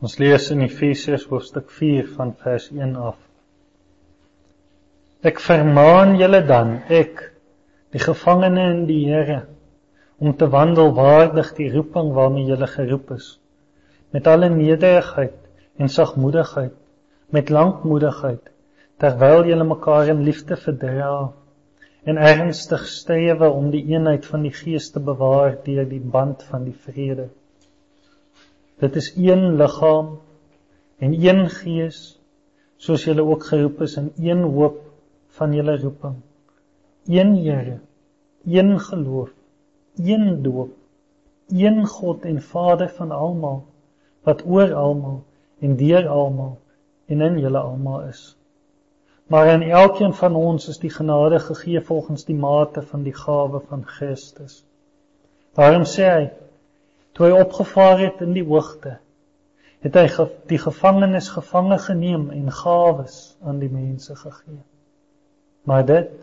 Ons lees in Efesiërs hoofstuk 4 van vers 1 af. Ek vermaan julle dan, ek, die gevangene in die Here, om te wandel waardig die roeping waarmee julle geroep is, met alle nederigheid en sagmoedigheid, met lankmoedigheid, terwyl julle mekaar in liefde verdra en ernstig strewe om die eenheid van die Gees te bewaar deur die band van die vrede. Dit is een liggaam en een gees, soos julle ook geroep is in een hoop van julle roeping. Een Here, een geloof, een doop, een God en Vader van almal wat oor almal en deur almal en in julle almal is. Maar aan elkeen van ons is die genade gegee volgens die mate van die gawe van Christus. Daarom sê hy toe hy opgevaar het in die hoogte, het hy die gevangenes gevange geneem en gawes aan die mense gegee. Maar dit,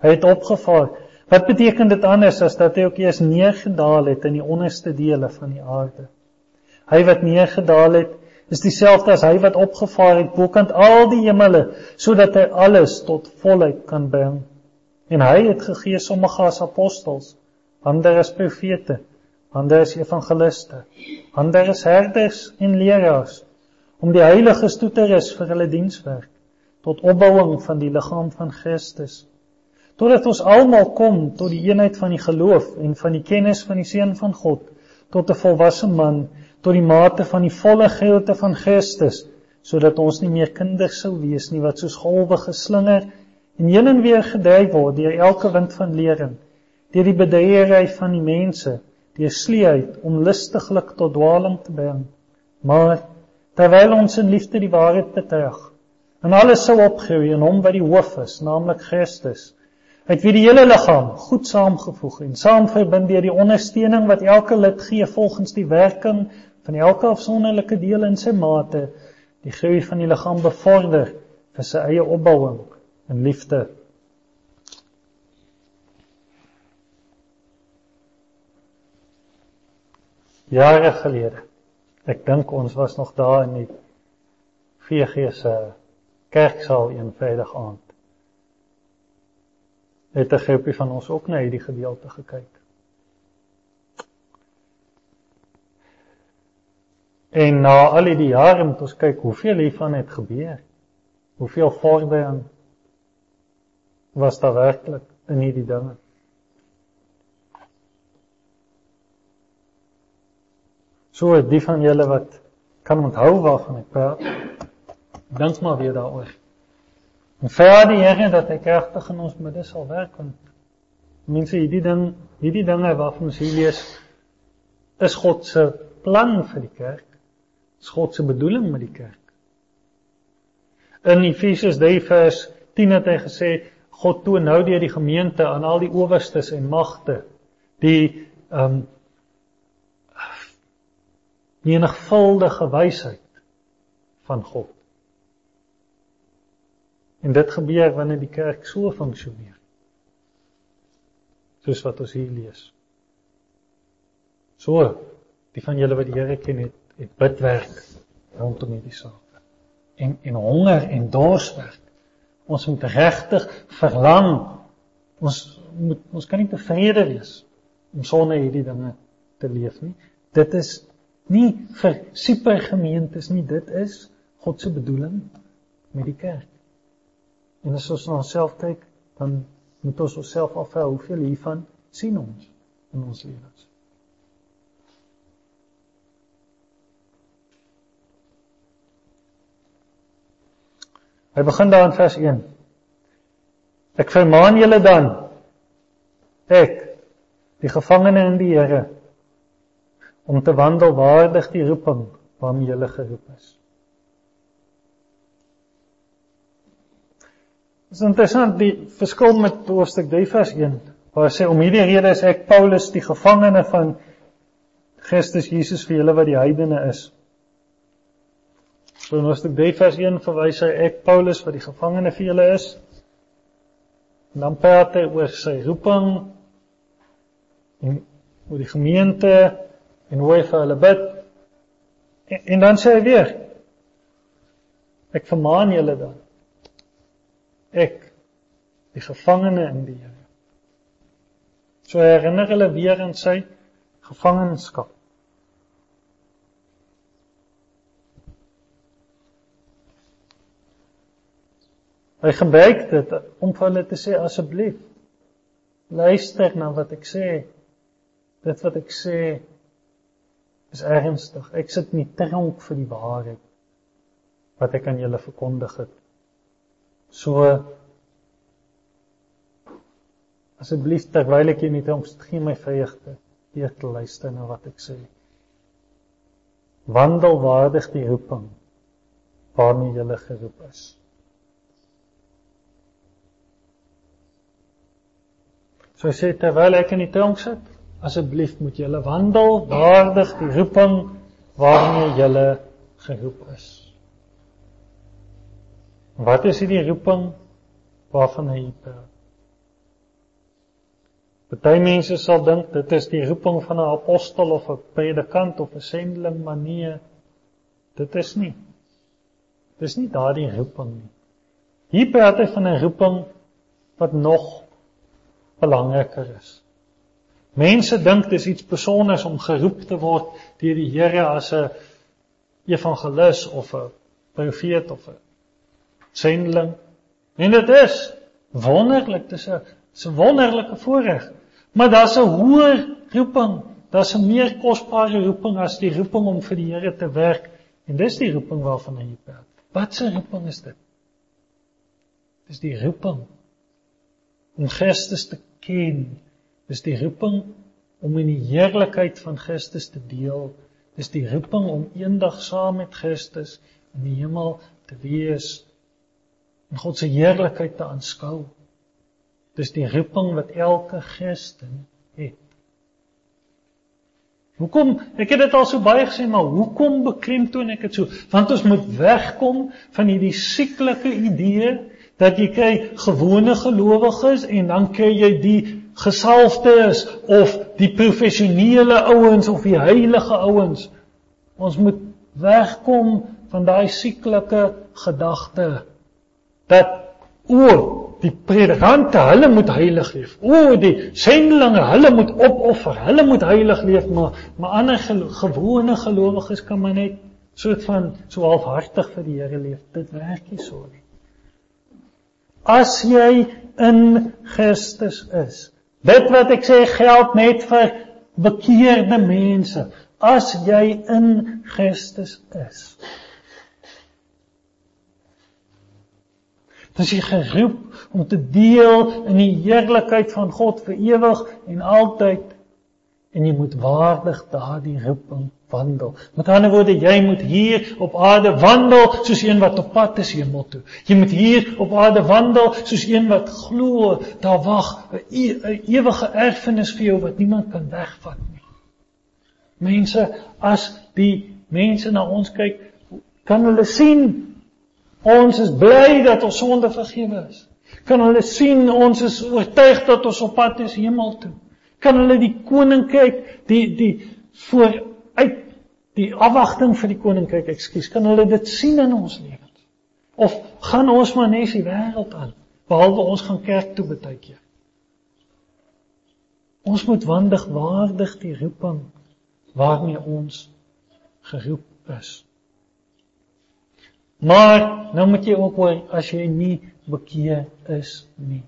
hy het opgevaar. Wat beteken dit anders as dat hy ook eers neergedaal het in die onderste dele van die aarde? Hy wat neergedaal het, is dieselfde as hy wat opgevaar het bokant al die hemele sodat hy alles tot volheid kan bring. En hy het gegee sommige as apostels, ander as profete, ander is evangeliste, ander is herders en leraars om die heiliges toe te rus vir hulle dienswerk tot opbouing van die liggaam van Christus. Totdat ons almal kom tot die eenheid van die geloof en van die kennis van die seun van God, tot 'n volwasse man, tot die mate van die volle grootte van Christus, sodat ons nie meer kinders sou wees nie wat soos golwe geslinger en heen en weer gedryf word deur elke wind van lering, deur die bedreiery van die mense deur sleeheid om lustiglik tot dwaaling te bring. Maar terwyl ons in liefde die waarheid betuig en alles sou opgroei in hom wat die hoof is, naamlik Christus, uit wie die hele liggaam goed saamgevoeg en saam verbind deur die ondersteuning wat elke lid gee volgens die werking van elke afsonderlike deel in sy mate, die groei van die liggaam bevorder vir sy eie opbouing in liefde jare gelede. Ek dink ons was nog daar in die VG se kerksaal een Vrydag aand. Het 'n groepie van ons ook na hierdie gedeelte gekyk. En na al die jare moet ons kyk hoeveel hiervan het gebeur. Hoeveel vordering was daar werklik in hierdie dinge? So die van julle wat kan onthou waarvan ek praat, dink maar weer daaroor. En vra die Here dat hy kragtig in ons midde sal werk en mense hierdie ding, hierdie dinge waarvan ons hier lees is God se plan vir die kerk. Is God se bedoeling met die kerk. In Efesiërs 3 vers 10 het hy gesê God toon nou deur die gemeente aan al die owerstes en magte die ehm um, menigvuldige wysheid van God. En dit gebeur wanneer die kerk so funksioneer. Soos wat ons hier lees. So, die van julle wat die Here ken het, het bidwerk rondom hierdie saak. En en honger en dors werk. Ons moet regtig verlang. Ons moet ons kan nie tevrede wees om sonder hierdie dinge te leef nie. Dit is nie vir supergemeentes nie, dit is God se bedoeling met die kerk. En as ons na onsself kyk, dan moet ons osself afvra hoeveel hiervan sien ons in ons lewens. Hy begin daar in vers 1. Ek vermaan julle dan ek die gevangene in die Here om te wandel waardig die roeping waarmee jy geroep is. Dit is interessant die verskil met hoofstuk 3 vers 1 waar sê om hierdie rede is ek Paulus die gevangene van Christus Jesus vir julle wat die heidene is. So in hoofstuk 3 vers 1 verwys hy ek Paulus wat die gevangene vir julle is. En dan praat hy oor sy roeping en oor die gemeente en hoe hy vir hulle bid. En, en dan sê hy weer Ek vermaan julle dan. Ek die gevangene in die Here. So herinner hulle weer aan sy gevangenskap. Hy gebruik dit om vir hulle te sê asseblief luister na wat ek sê. Dit wat ek sê is ernstig. Ek sit nie tronk vir die waarheid wat ek aan julle verkondig het. So asseblief terwyl ek hier met hom gee my vreugde deur te luister na wat ek sê. Wandel waardig die roeping waarmee jy geroep is. So sê terwyl ek in die tronk sit, asseblief moet julle wandel waardig die roeping waarmee jy geroep is. Wat is hierdie roeping waarvan hy praat? Party mense sal dink dit is die roeping van 'n apostel of 'n predikant of 'n sendeling, maar nee, dit is nie. Dis nie daardie roeping nie. Hier praat hy van 'n roeping wat nog belangriker is. Mense dink dis iets persoonliks om geroep te word deur die Here as 'n evangelis of 'n profeet of 'n sendeling. En dit is wonderlik, dit is 'n 'n wonderlike voorreg. Maar daar's 'n hoër roeping, daar's 'n meer kosbare roeping as die roeping om vir die Here te werk en dis die roeping waarvan hy praat. Wat 'n roeping is dit? Dis die roeping om Christus te ken. Dis die roeping om in die heerlikheid van Christus te deel. Dis die roeping om eendag saam met Christus in die hemel te wees en God se heerlikheid te aanskou. Dis die roeping wat elke Christen het. Hoekom? Ek het dit al so baie gesê, maar hoekom beklemtoon ek dit so? Want ons moet wegkom van hierdie sieklike idee dat jy kry gewone gelowiges en dan kry jy die gesalfdes of die professionele ouens of die heilige ouens. Ons moet wegkom van daai sieklike gedagte dat o die predikante hulle moet heilig leef. O die sendelinge hulle moet opoffer. Hulle moet heilig leef, maar maar ander gewone gelowiges kan maar net soort van so halfhartig vir die Here leef. Dit werk nie so nie. As jy in Christus is. Dit wat ek sê geld net vir bekeerde mense. As jy in Christus is. Dis jy geroep om te deel in die heerlikheid van God vir ewig en altyd en jy moet waardig daardie roeping wandel. Met ander woorde, jy moet hier op aarde wandel soos een wat op pad is hemel toe. Jy moet hier op aarde wandel soos een wat glo daar wag 'n ewige erfenis vir jou wat niemand kan wegvat nie. Mense, as die mense na ons kyk, kan hulle sien Ons is bly dat ons sonde vergewe is. Kan hulle sien ons is oortuig dat ons op pad is hemel toe. Kan hulle die koninkryk, die die vooruit die afwagting vir die koninkryk, ekskuus, kan hulle dit sien in ons lewens? Of gaan ons maar net die wêreld aan, behalwe ons gaan kerk toe baie keer? Ons moet wandig waardig die roeping waarmee ons geroep is. Maar nou moet jy ook hoor as jy nie bekeer is nie.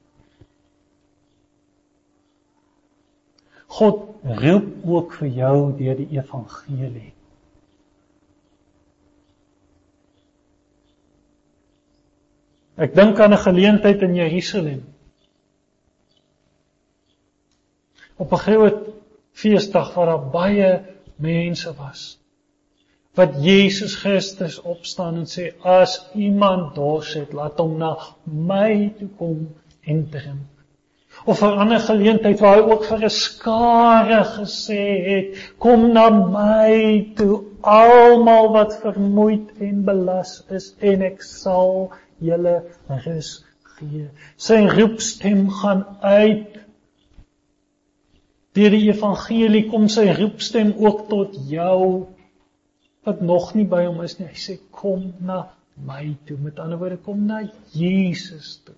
God roep ook vir jou deur die evangelie. Ek dink aan 'n geleentheid in Jerusalem. Op 'n groot feesdag waar daar baie mense was wat Jesus Christus opstaan en sê as iemand dors het, laat hom na my toe kom en drink. Of 'n ander geleentheid waar hy ook vir 'n skare gesê het, kom na my toe almal wat vermoeid en belas is en ek sal julle rus gee. Sy roepstem gaan uit. Deur die evangelie kom sy roepstem ook tot jou wat nog nie by hom is nie. Hy sê kom na my toe. Met ander woorde, kom na Jesus toe.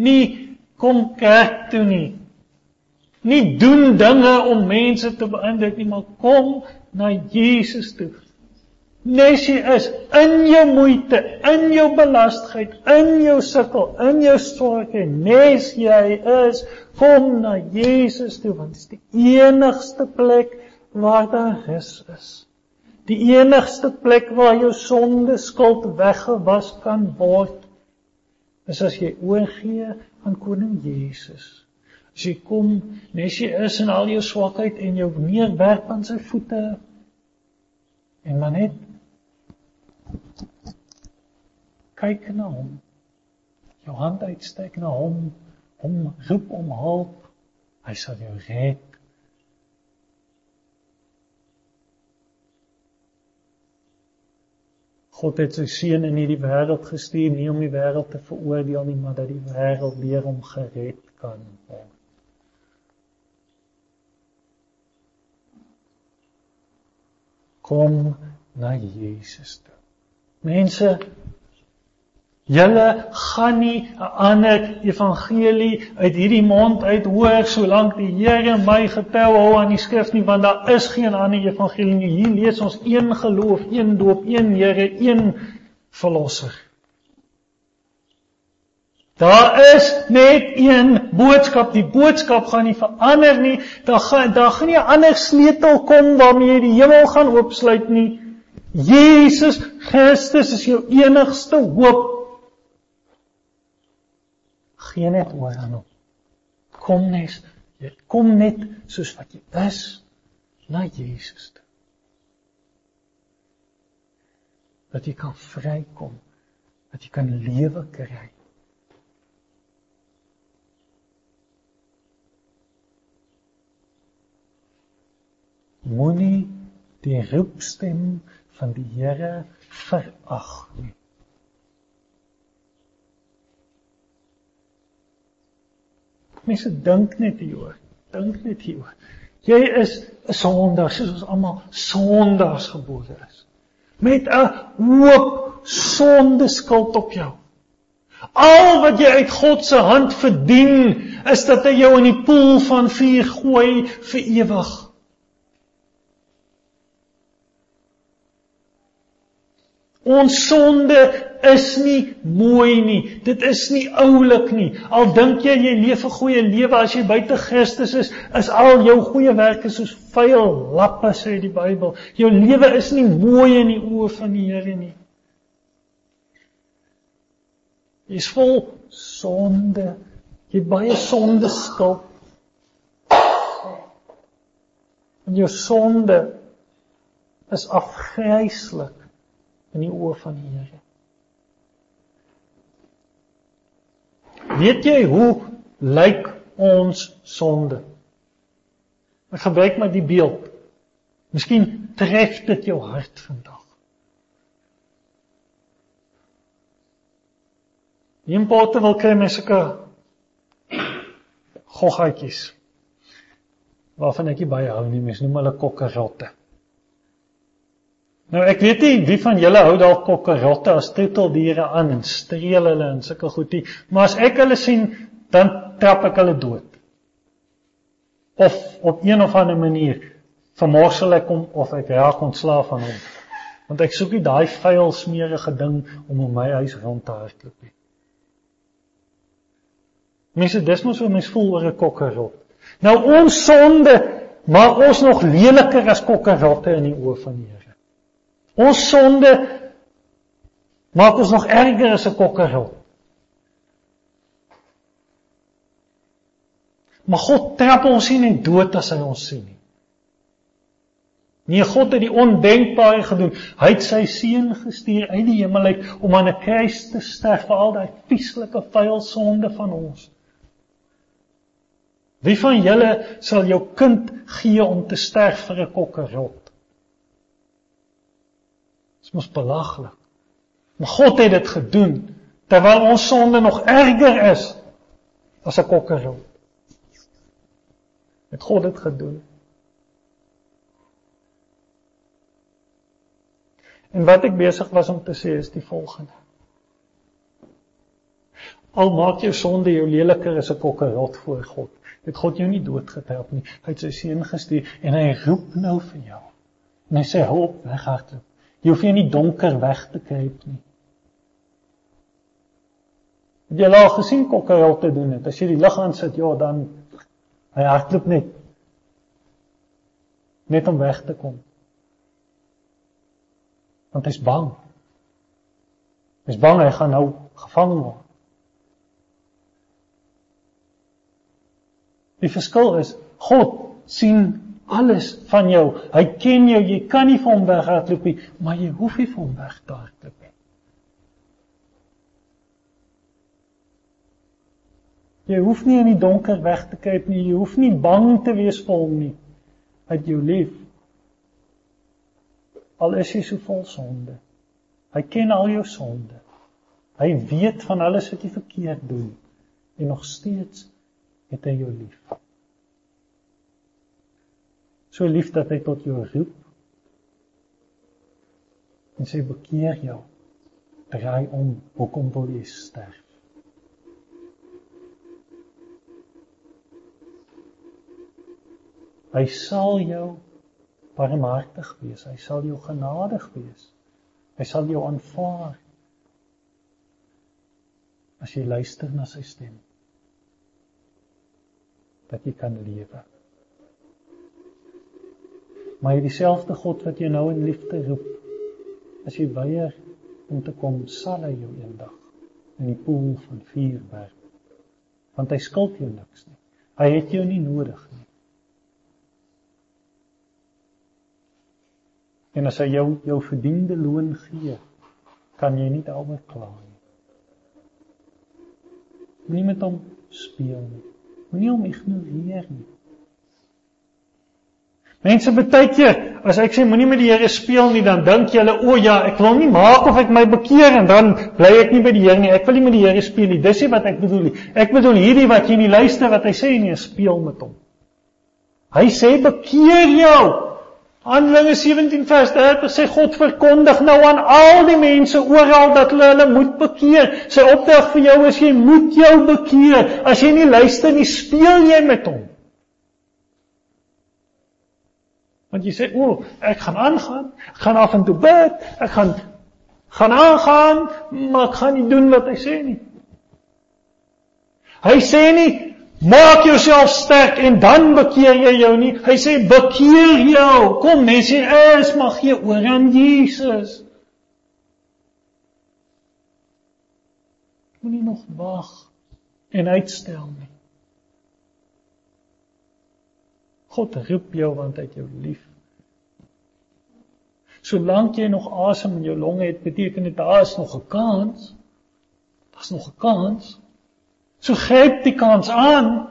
Nie kom kerk toe nie. Nie doen dinge om mense te beïndruk nie, maar kom na Jesus toe. Nes jy is in jou moeite, in jou belastigheid, in jou sukkel, in jou swaarkheid, nes jy is, kom na Jesus toe want dit is die enigste plek waar daar rus is. Die enigste plek waar jou sonde skuld weggewas kan word is as jy oorgee aan koning Jesus. As jy kom, nes jy is in al jou swakheid en jou neerwerp aan sy voete en maar net kyk na hom. Jou hand uitsteek na hom, hom roep om hulp. Hy sal jou red. God het sy seun in hierdie wêreld gestuur nie om die wêreld te veroordeel nie, maar dat die wêreld deur hom gered kan word. Kom na Jesus toe. Mense, julle gaan nie 'n ander evangelie uit hierdie mond uit hoor solank die Here my getel hou aan die skrif nie want daar is geen ander evangelie nie. Hier lees ons een geloof, een doop, een Here, een verlosser. Daar is net een boodskap. Die boodskap gaan nie verander nie. Daar gaan daar gaan nie 'n ander sleutel kom waarmee jy die hemel gaan oopsluit nie. Jesus Christus is jou enigste hoop. Geen net oor aan hom. Kom net, jy kom net soos wat jy is na Jesus toe. Dat jy kan vrykom, dat jy kan lewe kry. Moenie die roepstem van die Here verag nie. Mense dink net hieroor. Dink net hieroor. Jy is 'n sondaar soos ons almal sondaars gebore is. Met 'n hoop sondeskuld op jou. Al wat jy uit God se hand verdien, is dat hy jou in die poel van vuur gooi vir ewig. Ons sonde is nie mooi nie. Dit is nie oulik nie. Al dink jy jy leef 'n goeie lewe as jy buite Christus is, is al jou goeie werke soos vuil lappe sê die Bybel. Jou lewe is nie mooi in die oë van die Here nie. Jy's vol sonde. Jy het baie sonde skuld. En jou sonde is afgryslik in die oë van die Here. Weet jy hoe lyk ons sonde? Ek gebruik maar die beeld. Miskien tref dit jou hart vandag. In potte wil kry mense sulke goggatjies. Waarvan ek nie baie hou nie, mense noem hulle kokkerotte. Nou ek weet nie wie van julle hou dalk kokkerotte as troeteldiere aan en streel hulle en sulke goedie, maar as ek hulle sien, dan trap ek hulle dood. Of op een of ander manier vermorsel ek hom of ek raak ontslaaf van hom. Want ek soek nie daai vuil smeerige ding om in my huis rond te hardloop nie. Mense, dis mos hoe mense voel oor 'n kokkerot. Nou ons sonde maak ons nog leliker as kokkerotte in die oë van die Here. Ons sonde maak ons nog erger as 'n kokkerel. Maar God trap ons nie net dood as hy ons sien nie. Nee, God het die ondenkbare gedoen. Hy het sy seun gestuur uit die hemel uit om aan 'n kruis te sterf vir al daai vieslike vuil sonde van ons. Wie van julle sal jou kind gee om te sterf vir 'n kokkerel? Dis mos belaglik. Maar God het dit gedoen terwyl ons sonde nog erger is as 'n kokkerel. Het God dit gedoen? En wat ek besig was om te sê is die volgende. Al maak jou sonde jou leliker as 'n kokkerot voor God. Het God jou nie doodgetrap nie. Hy het sy seun gestuur en hy roep nou vir jou. En hy sê hulp weghardloop. Jy hoef nie in die donker weg te kruip nie. Het jy al gesien kokkerotte doen dit? As jy die lig aan sit, ja, dan hy hardloop net net om weg te kom. Want hy's bang. Hy's bang hy gaan nou gevang word. Die verskil is God sien alles van jou. Hy ken jou. Jy kan nie vir hom weghardloop nie, maar jy hoef nie vir hom weg te hardloop nie. Jy hoef nie in die donker weg te kyk nie. Jy hoef nie bang te wees vir hom nie. Hy het jou lief. Al is jy so vol sonde. Hy ken al jou sonde. Hy weet van alles wat jy verkeerd doen en nog steeds het hy jou lief. So lief dat hy tot jou roep. En sê bekeer jou. Draai om, hoekom wil jy sterf? Hy sal jou barmhartig wees. Hy sal jou genadig wees. Hy sal jou aanvaar. As jy luister na sy stem dat jy kan lewe. Maar hy dieselfde God wat jou nou in liefde roep. As jy weier om te kom, sal hy jou eendag in die poel van vuur werp. Want hy skuld jou niks nie. Hy het jou nie nodig nie. En as hy jou jou verdiende loon gee, kan jy nie daaroor kla nie. Moenie met hom speel nie. Moenie hom ignoreer nie. Mense baie keer, as ek sê moenie met die Here speel nie, dan dink jy, "O ja, ek wil nie maak of ek my bekeer en dan bly ek nie by die Here nie. Ek wil nie met die Here speel nie." Dis nie wat ek bedoel nie. Ek bedoel hierdie wat jy nie luister wat hy sê nie, speel met hom. Hy sê bekeer jou. Handelinge 17 vers 30 sê God verkondig nou aan al die mense oral dat hulle hulle moet bekeer. Sy opdrag vir jou is jy moet jou bekeer. As jy nie luister nie, speel jy met hom. Want jy sê, "O, ek gaan aangaan. Ek gaan af en toe bid. Ek gaan gaan aangaan, maar ek gaan nie doen wat hy sê nie." Hy sê nie Maak jouself sterk en dan bekeer jy jou nie. Hy sê bekeer jou. Kom mense, is mag gee oor aan Jesus. Moenie nog wag en uitstel nie. God roep jou want hy het jou lief. Solank jy nog asem in jou longe het, beteken dit daar is nog 'n kans. Daar's nog 'n kans. So gryp die kans aan.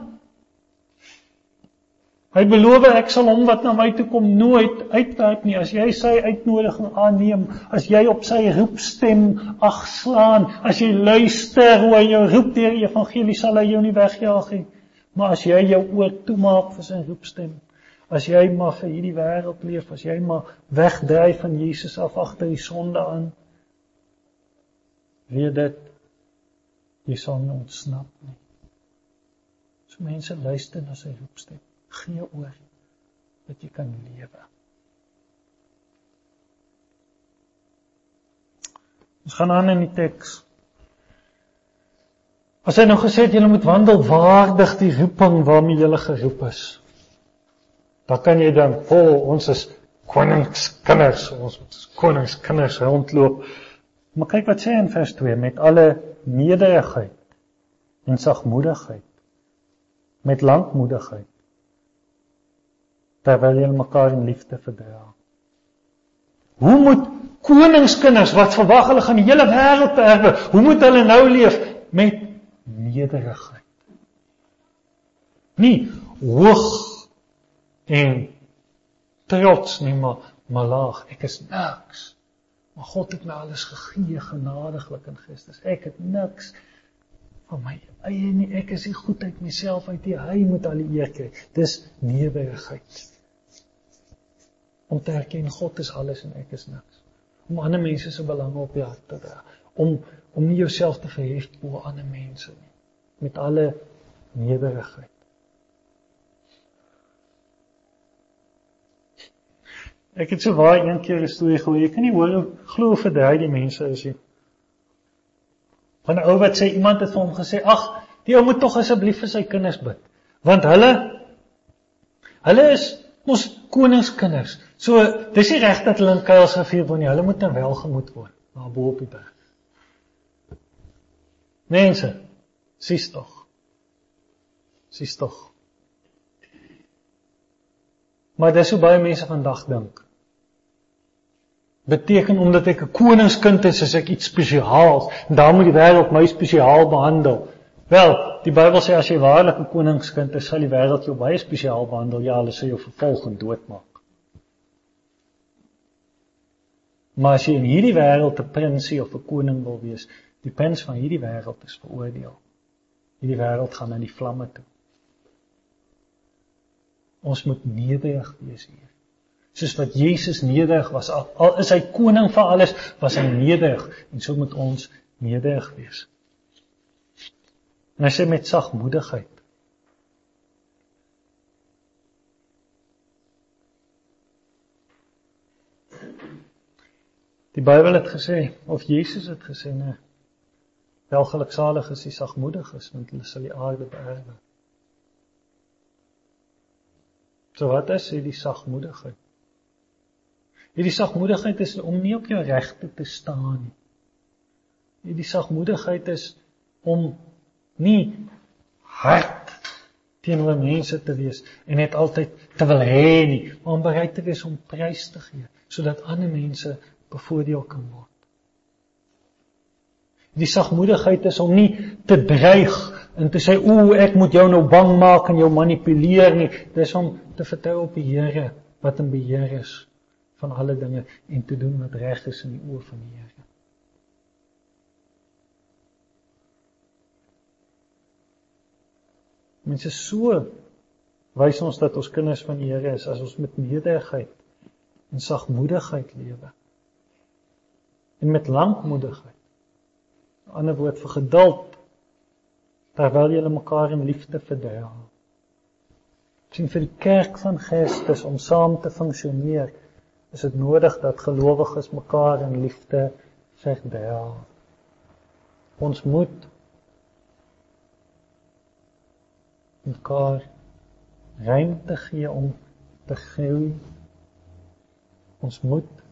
Hy beloof ek sal hom wat na my toe kom nooit uitwerp nie as jy sy uitnodiging aanneem, as jy op sy roepstem agslaan, as jy luister hoe hy jou roep deur die evangelie sal hy jou nie wegjaag nie. Maar as jy jou oor toemaak vir sy roepstem, as jy maar vir hierdie wêreld leef, as jy maar wegdryf van Jesus af agter die sonde aan, weet dit jy sal nie ontsnap nie. So mense luister na sy roepstem. Gee oor dat jy kan lewe. Ons gaan aan in die teks. As hy nou gesê het jy moet wandel waardig die roeping waarmee jy geroep is. Dan kan jy dan vol ons is koningskinders, ons moet koningskinders rondloop. Maar kyk wat sê in vers 2 met alle nederigheid en sagmoedigheid met lankmoedigheid terwyl jy mekaar in liefde verdra. Hoe moet koningskinders wat verwag hulle gaan die hele wêreld erwe, hoe moet hulle nou leef met nederigheid? Nie hoog en trots nie, maar maar laag. Ek is niks. Maar God het my alles gegee genadiglik in Christus. Ek het niks van my eie nie. Ek is nie goed uit myself uit nie. Hy moet al die eer kry. Dis nederigheid. Om te erken God is alles en ek is niks. om ander mense se belange op jou hart te dra, om om nie jouself te verhef bo ander mense nie, met alle nederigheid. Ek het so baie een keer 'n storie gehoor. Ek kan nie hoor hoe glo vir daai die mense is nie. Van 'n ou wat sê iemand het vir hom gesê, "Ag, die ou moet tog asseblief vir sy kinders bid." Want hulle hulle is mos koningskinders. So dis nie reg dat hulle in kuils gevier word nie. Hulle moet dan welgemoed word na bo op die berg. Mense, sies tog. Sies tog. Maar dis hoe baie mense vandag dink beteken omdat ek 'n koningskind is, is ek iets spesiaals en dan moet die wêreld my spesiaal behandel. Wel, die Bybel sê as jy waarlik 'n koningskind is, sal die wêreld jou baie spesiaal behandel. Ja, hulle sal jou vervolg en doodmaak. Maar as jy in hierdie wêreld 'n prinsie of 'n koning wil wees, die prins van hierdie wêreld is veroordeel. Hierdie wêreld gaan in die vlamme toe. Ons moet nederig wees hier. Soos wat Jesus nederig was al, al is hy koning van alles was hy nederig. En so moet ons nederig wees. En hy sê met sagmoedigheid. Die Bybel het gesê of Jesus het gesê nee welgeluksalig is die sagmoediges want hulle sal die aarde beerwe So wat is hierdie sagmoedigheid? Hierdie sagmoedigheid is om nie op jou regte te staan nie. Hierdie sagmoedigheid is om nie hard teenoor mense te wees en net altyd te wil hê nie, maar om bereid te wees om prys te gee sodat ander mense bevoordeel kan word. Die sagmoedigheid is om nie te dreig en te sê o, ek moet jou nou bang maak en jou manipuleer nie. Dis om te vertrou op die Here wat in beheer is van alle dinge en te doen wat reg is in die oë van die Here. Mense so wys ons dat ons kinders van die Here is as ons met nederigheid en sagmoedigheid lewe. En met lankmoedigheid. 'n Ander woord vir geduld terwyl jy mekaar in liefde verdra. sien vir die kerk van Christus om saam te funksioneer is dit nodig dat gelowiges mekaar in liefde verdra. Ons moet mekaar ruimte gee om te groei. Ons moet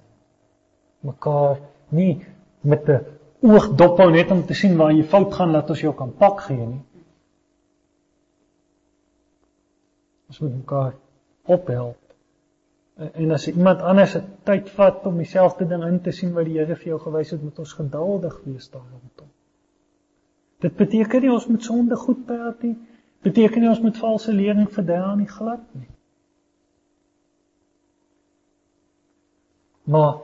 mekaar nie met 'n oog dop hou net om te sien waar jy fout gaan laat ons jou kan pak gee nie. Ons moet mekaar ophelp En as iemand anders se tyd vat om dieselfde ding in te sien wat die Here vir jou gewys het, moet ons geduldig wees daarom. Dit beteken nie ons moet sonde goed praat nie. Beteken nie ons moet valse lering verdra nie glad nie. Maar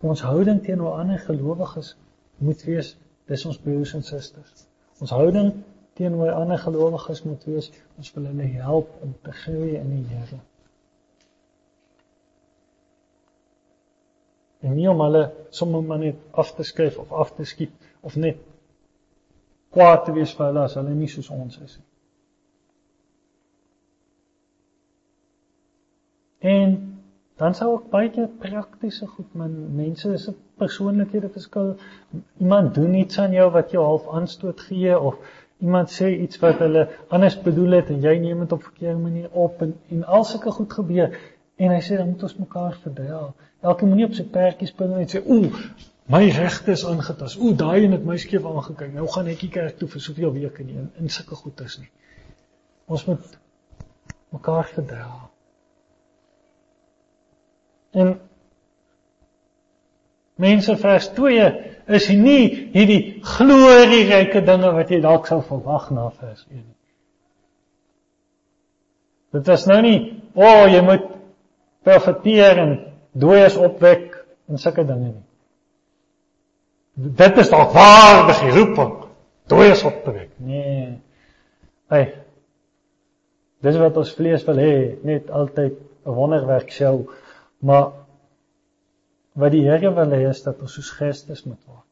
ons houding teenoor ander gelowiges moet wees dis ons broers en susters. Ons houding teenoor ander gelowiges moet wees ons wil hulle help om te groei in die Here. en nie om hulle sommer maar net af te skuif of af te skiet of net kwaad te wees vir hulle as hulle nie soos ons is nie. En dan sou ek baie praktiese goed man mense is 'n persoonlikhede verskil. Iemand doen iets aan jou wat jou half aanstoot gee of iemand sê iets wat hulle anders bedoel het en jy neem dit op verkeerde manier op en en al sulke goed gebeur en hy sê dan moet ons mekaar verdra. Elke moenie op sy perdjie spring en sê ooh, my regte is aangetas. Ooh, daai een het my skeef aangekyk. Nou gaan ek nie kerk toe vir soveel weke nie in, sulke goed is nie. Ons moet mekaar verdra. En mense vers 2 is nie hierdie glorieryke dinge wat jy dalk sou verwag na vers 1 nie. Dit is nou nie, o, oh, jy moet profeteer en dooies opwek en sulke dinge nie. Dit is dalk waardig die roeping, dooies op te wek. Nee. Hey. Dis wat ons vlees wil hê, net altyd 'n wonderwerk show, maar Wat die Here wil hê is dat ons soos Christus moet word.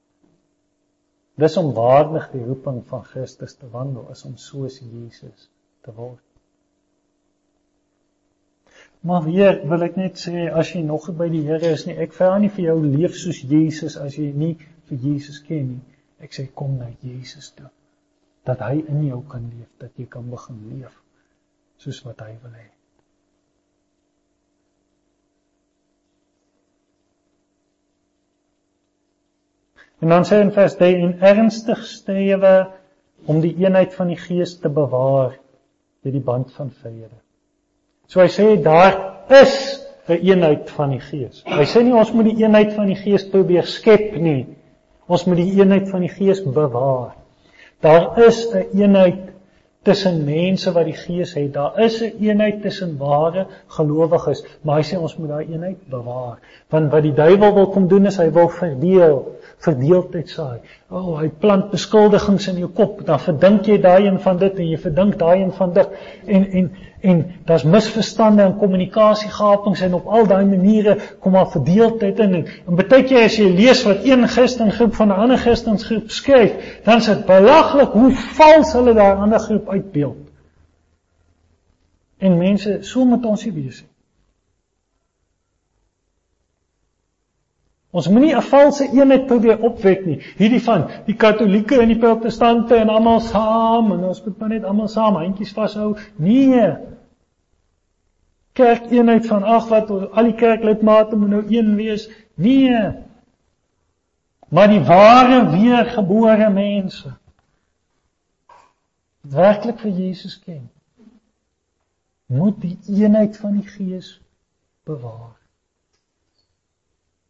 Dis om waardig die roeping van Christus te wandel, is om soos Jesus te word. Maar weer wil ek net sê as jy nog by die Here is nie, ek vra nie vir jou leef soos Jesus as jy nie vir Jesus ken nie. Ek sê kom na Jesus toe. Dat hy in jou kan leef, dat jy kan begin leef soos wat hy wil hê. En dan sê in vers 3 en ernstig strewe om die eenheid van die gees te bewaar deur die band van vrede. So hy sê daar is 'n eenheid van die Gees. Hy sê nie ons moet die eenheid van die Gees probeer skep nie. Ons moet die eenheid van die Gees bewaar. Daar is 'n eenheid tussen mense wat die Gees het. Daar is 'n eenheid tussen ware gelowiges, maar hy sê ons moet daai eenheid bewaar. Want wat die duiwel wil kom doen is hy wil verdeel verdeeldheid saai. O, oh, hy plant beskuldigings in jou kop. Dan verdink jy daai een van dit en jy verdink daai een van dit. En en en daar's misverstande en kommunikasiegapings en op al daai maniere kom daar verdeeldheid in. En, en baie keer as jy lees wat een Christengroep van 'n ander Christengroep skryf, dan is dit belaglik hoe vals hulle daai ander groep uitbeeld. En mense, so moet ons nie wees nie. Ons moenie 'n valse eenheid probeer opwek nie. Hierdie van die Katolieke en die Protestante en almal saam en ons moet maar net almal saam handjies vashou. Nee. Kerk eenheid van ag wat al die kerklidmate moet nou een wees. Nee. Maar die ware weergebore mense werklik vir Jesus ken. Moet die eenheid van die Gees bewaar.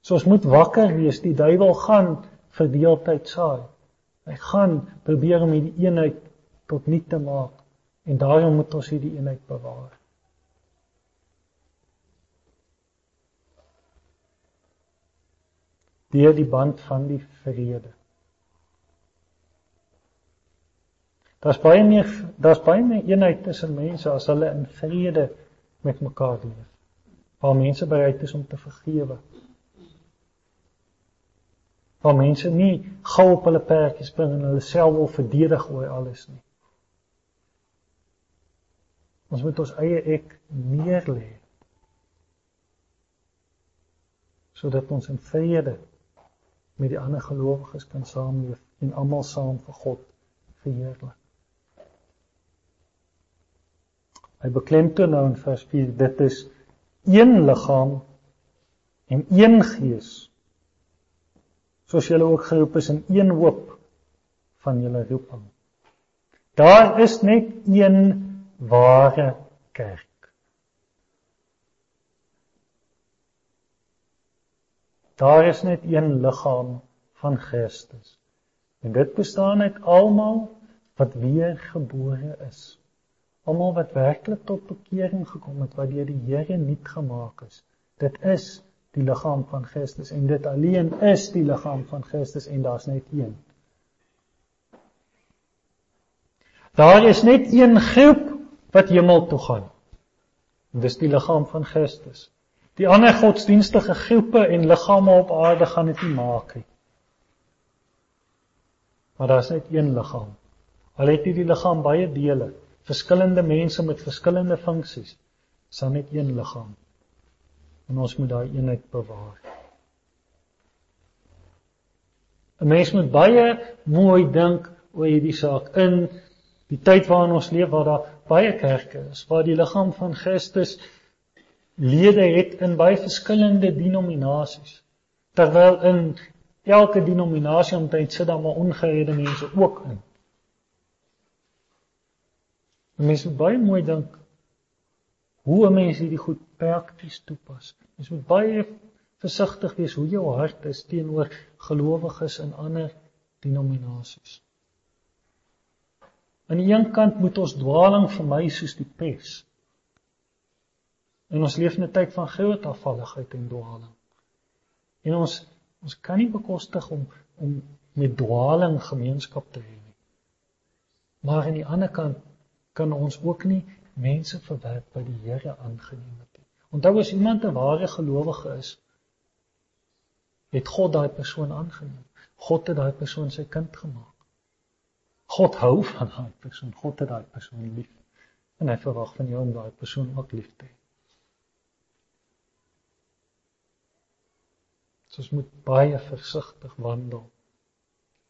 So ons moet wakker wees. Die duiwel gaan verdeeldheid saai. Hy gaan probeer om hierdie eenheid tot nul te maak en daarom moet ons hierdie eenheid bewaar. Deur die band van die vrede. Daar's baie meer daar's baie meer eenheid tussen mense as hulle in vrede met mekaar leef. Waar mense bereid is om te vergewe waar mense nie gou op hulle perkies spring en hulle self wil verdedig oor alles nie. Ons moet ons eie ek neerlê. sodat ons in vrede met die ander gelowiges kan saamleef en almal saam vir God verheerlik. Hy beklemtoon nou in vers 4 dit is een liggaam en een gees soos julle ook geroep is in een hoop van julle roeping. Daar is net een ware kerk. Daar is net een liggaam van Christus. En dit bestaan uit almal wat weergebore is. Almal wat werklik tot bekering gekom het wat deur die Here nuut gemaak is. Dit is die liggaam van Christus en dit alleen is die liggaam van Christus en daar's net een. Daar is net een groep wat hemel toe gaan. Dis die liggaam van Christus. Die ander godsdienstige groepe en liggame op aarde gaan dit nie maak nie. Maar daar's net een liggaam. Al het hierdie liggaam baie dele, verskillende mense met verskillende funksies, is daar net een liggaam en ons moet daai eenheid bewaar. 'n Mens moet baie mooi dink oor hierdie saak in die tyd waarin ons leef waar daar baie kerke is, waar die liggaam van Christus lede het in baie verskillende denominasies. Terwyl in elke denominasie omtrent sit daar maar ongeredde mense ook in. Mense moet baie mooi dink hoe 'n mens hierdie goed prakties toepas. Mens moet baie versigtig wees hoe jou hart is teenoor gelowiges in ander denominasies. Aan die een kant moet ons dwaaling vermy soos die pes. En ons leef in 'n tyd van groot afvalligheid en dwaaling. En ons ons kan nie bekostig om om met dwaaling gemeenskap te hê nie. Maar aan die ander kant kan ons ook nie mense verwerp by die Here aangeneem het. Onthou as iemand 'n ware gelowige is, het God daai persoon aangeneem. God het daai persoon sy kind gemaak. God hou van daai persoon. God het daai persoon lief. En hy verwag van jou om daai persoon ook lief te hê. So ons moet baie versigtig wandel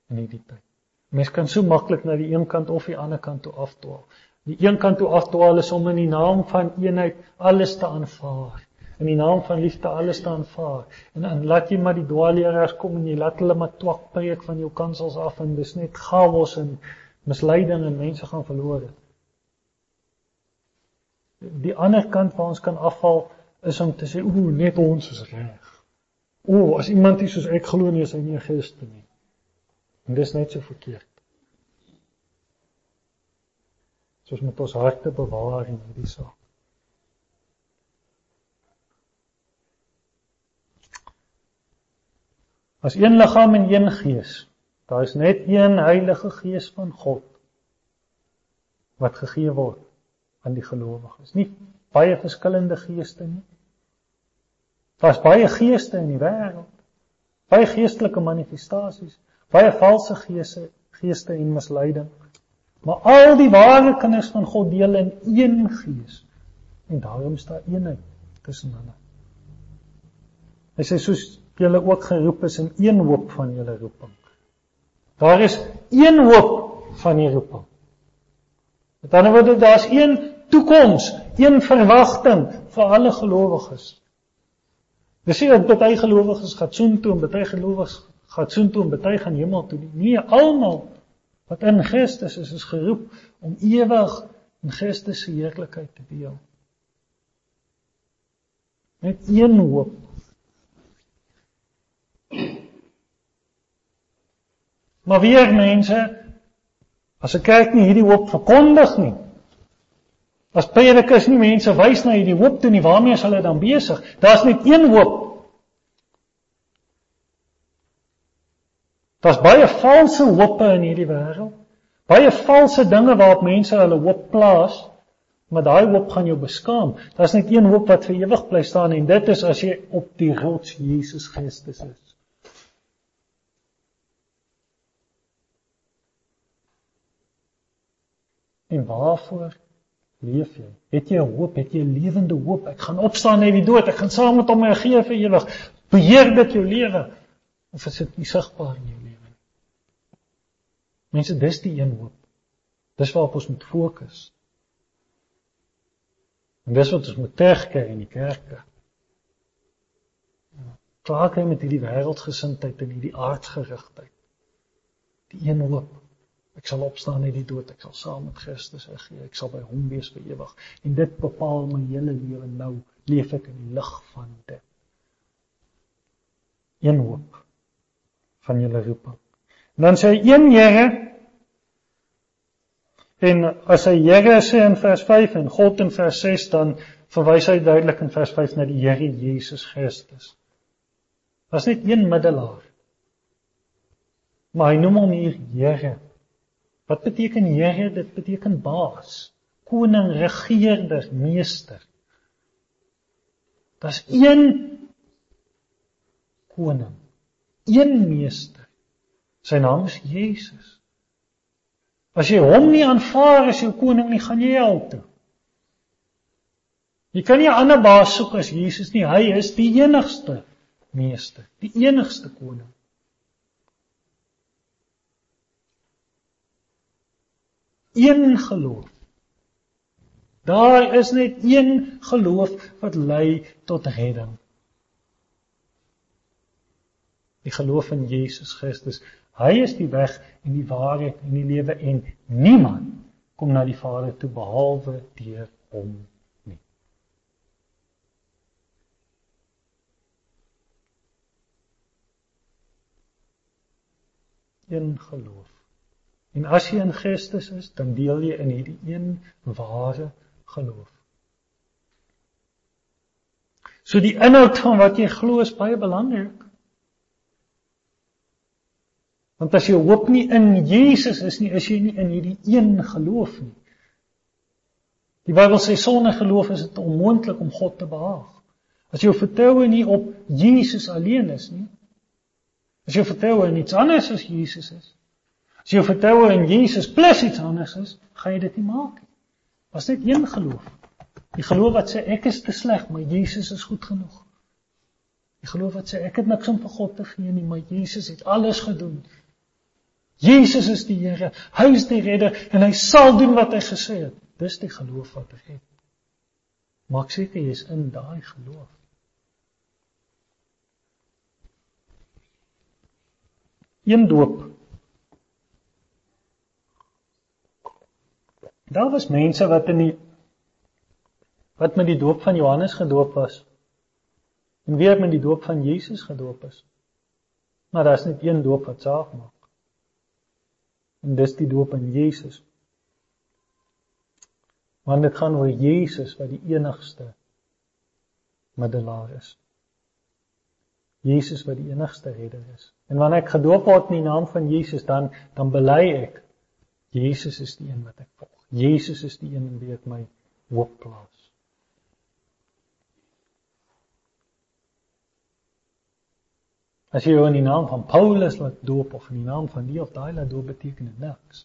in hierdie tyd. Mens kan so maklik na die een kant of die ander kant toe afdwaal. Die een kant toe afdwaal is om in die naam van eenheid alles te aanvaar. In die naam van liefde alles te aanvaar. En dan laat jy maar die dwaalleraars kom en jy laat hulle maar twak preek van jou kansels af en dis net chaos en misleiding en mense gaan verlore. Die ander kant waar ons kan afval is om te sê o, net ons is reg. O, as iemand nie soos ek glo nie, is hy nie 'n Christen nie. En dis net so verkeerd. Soos met ons harte bewaar in hierdie saak. As een liggaam en een gees. Daar is net een Heilige Gees van God wat gegee word aan die gelowiges. Nie baie verskillende geeste nie. Daar's baie geeste in die wêreld. Baie geestelike manifestasies, baie valse geeste, geeste en misleiding. Maar al die ware kinders van God deel in een gees. En daarom staan eenheid tussen hulle. Hy sê soos julle ook geroep is in een hoop van julle roeping. Daar is een hoop van die roeping. Met ander woorde, daar's een toekoms, een verwagting vir alle gelowiges. Dis nie dat baie gelowiges gaan soontoe en baie gelowiges gaan soontoe en baie gaan hemel toe nie. Nee, almal wat in Christus is, is geroep om ewig in Christus se heerlikheid te deel. Met een hoop Maar weer mense, as 'n kerk nie hierdie hoop verkondig nie. As predikers nie mense wys na hierdie hoop toe nie, waarmee is hulle dan besig? Daar's net een hoop. Daar's baie valse hoope in hierdie wêreld. Baie valse dinge waarop mense hulle hoop plaas, maar daai hoop gaan jou beskaam. Daar's net een hoop wat vir ewig bly staan en dit is as jy op die rots Jesus Christus is. En waarvoor leef jy? Het jy hoop? Het jy 'n lewende hoop? Ek gaan opstaan uit die dood. Ek gaan saam met hom gee vir ewig. Beheer dit jou lewe of is dit nie sigbaar in nie? Mense, dis die een hoop. Dis waarop ons moet fokus. En dis wat ons moet terugkry in die kerke. Klaar kry met hierdie wêreldgesindheid en hierdie aardgerigtheid. Die een hoop Ek sal opstaan uit die dood. Ek sal saam met Christus gee. Ek sal by hom wees vir ewig. En dit bepaal my hele lewe nou. Leef ek in die lig van dit. Een hoop van julle roeping. En dan sê hy een Here en as hy Here sê in vers 5 en God in vers 6 dan verwys hy duidelik in vers 5 na die Here Jesus Christus. Daar's net een middelaar. Maar hy noem hom hier Here. Wat beteken Here? Dit beteken baas, koning, regerder, meester. Daar's een koning, een meester. Sy naam is Jesus. As jy hom nie aanvaar as jou koning nie, gaan jy hel toe. Jy kan nie 'n ander baas soek as Jesus nie. Hy is die enigste meester, die enigste koning. een geloof. Daar is net een geloof wat lei tot redding. Die geloof in Jesus Christus. Hy is die weg en die waarheid en die lewe en niemand kom na die Vader toe behalwe deur hom nie. Een geloof. En as jy in Christus is, dan deel jy in hierdie een ware geloof. So die inhoud van wat jy glo is baie belangrik. Want as jy hoop nie in Jesus is nie, is jy nie in hierdie een geloof nie. Die Bybel sê sonder geloof is dit onmoontlik om God te behaag. As jou vertroue nie op Jesus alleen is nie, As jy vertrou in iets anders as Jesus is. As jy vertrou in Jesus plus iets anders is, gaan jy dit nie maak nie. Was net een geloof. Die geloof wat sê ek is te sleg, maar Jesus is goed genoeg. Die geloof wat sê ek het niks om vir God te gee nie, maar Jesus het alles gedoen. Jesus is die Here, hy is die redder en hy sal doen wat hy gesê het. Dis die geloof wat ek het. Maak seker jy is in daai geloof. Een doop. Daar was mense wat in die wat met die doop van Johannes gedoop was. En wie het met die doop van Jesus gedoop is? Maar daar's net een doop wat saak maak. En dis die doop in Jesus. Want dit gaan oor Jesus wat die enigste middelaar is. Jesus wat die enigste redder is. En wanneer ek gedoop word in die naam van Jesus, dan dan bely ek Jesus is die een wat ek volg. Jesus is die een in wie ek my hoop plaas. As jy in die naam van Paulus laat doop of in die naam van die of daai laat doop beteken dit niks.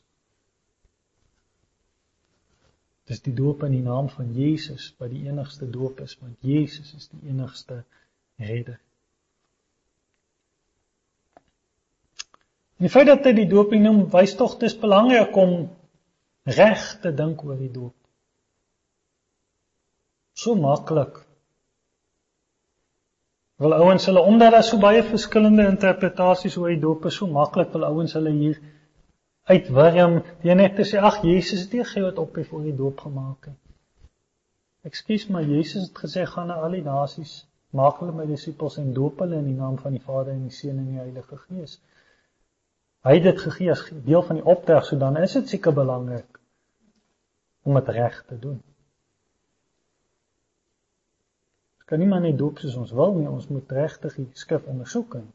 Dis die doop in die naam van Jesus wat die enigste doop is, want Jesus is die enigste redder. Die feit dat hy die doop noem, wys tog dis belangrik om reg te dink oor die doop. So maklik wil ouens hulle omdat daar so baie verskillende interpretasies oor die doop is, so maklik wil ouens hulle hier uitwurm deur net te sê ag Jesus het nie geld op vir die doop gemaak nie. Ekskuus maar Jesus het gesê gaan na al die nasies, maak hulle my disippels en doop hulle in die naam van die Vader en die Seun en die Heilige Gees. Hy het dit gegee as deel van die opdrag, so dan is dit seker belangrik om dit reg te doen. Kan nie maar net doop soos ons wil nie, ons moet regtig die skrif ondersoek en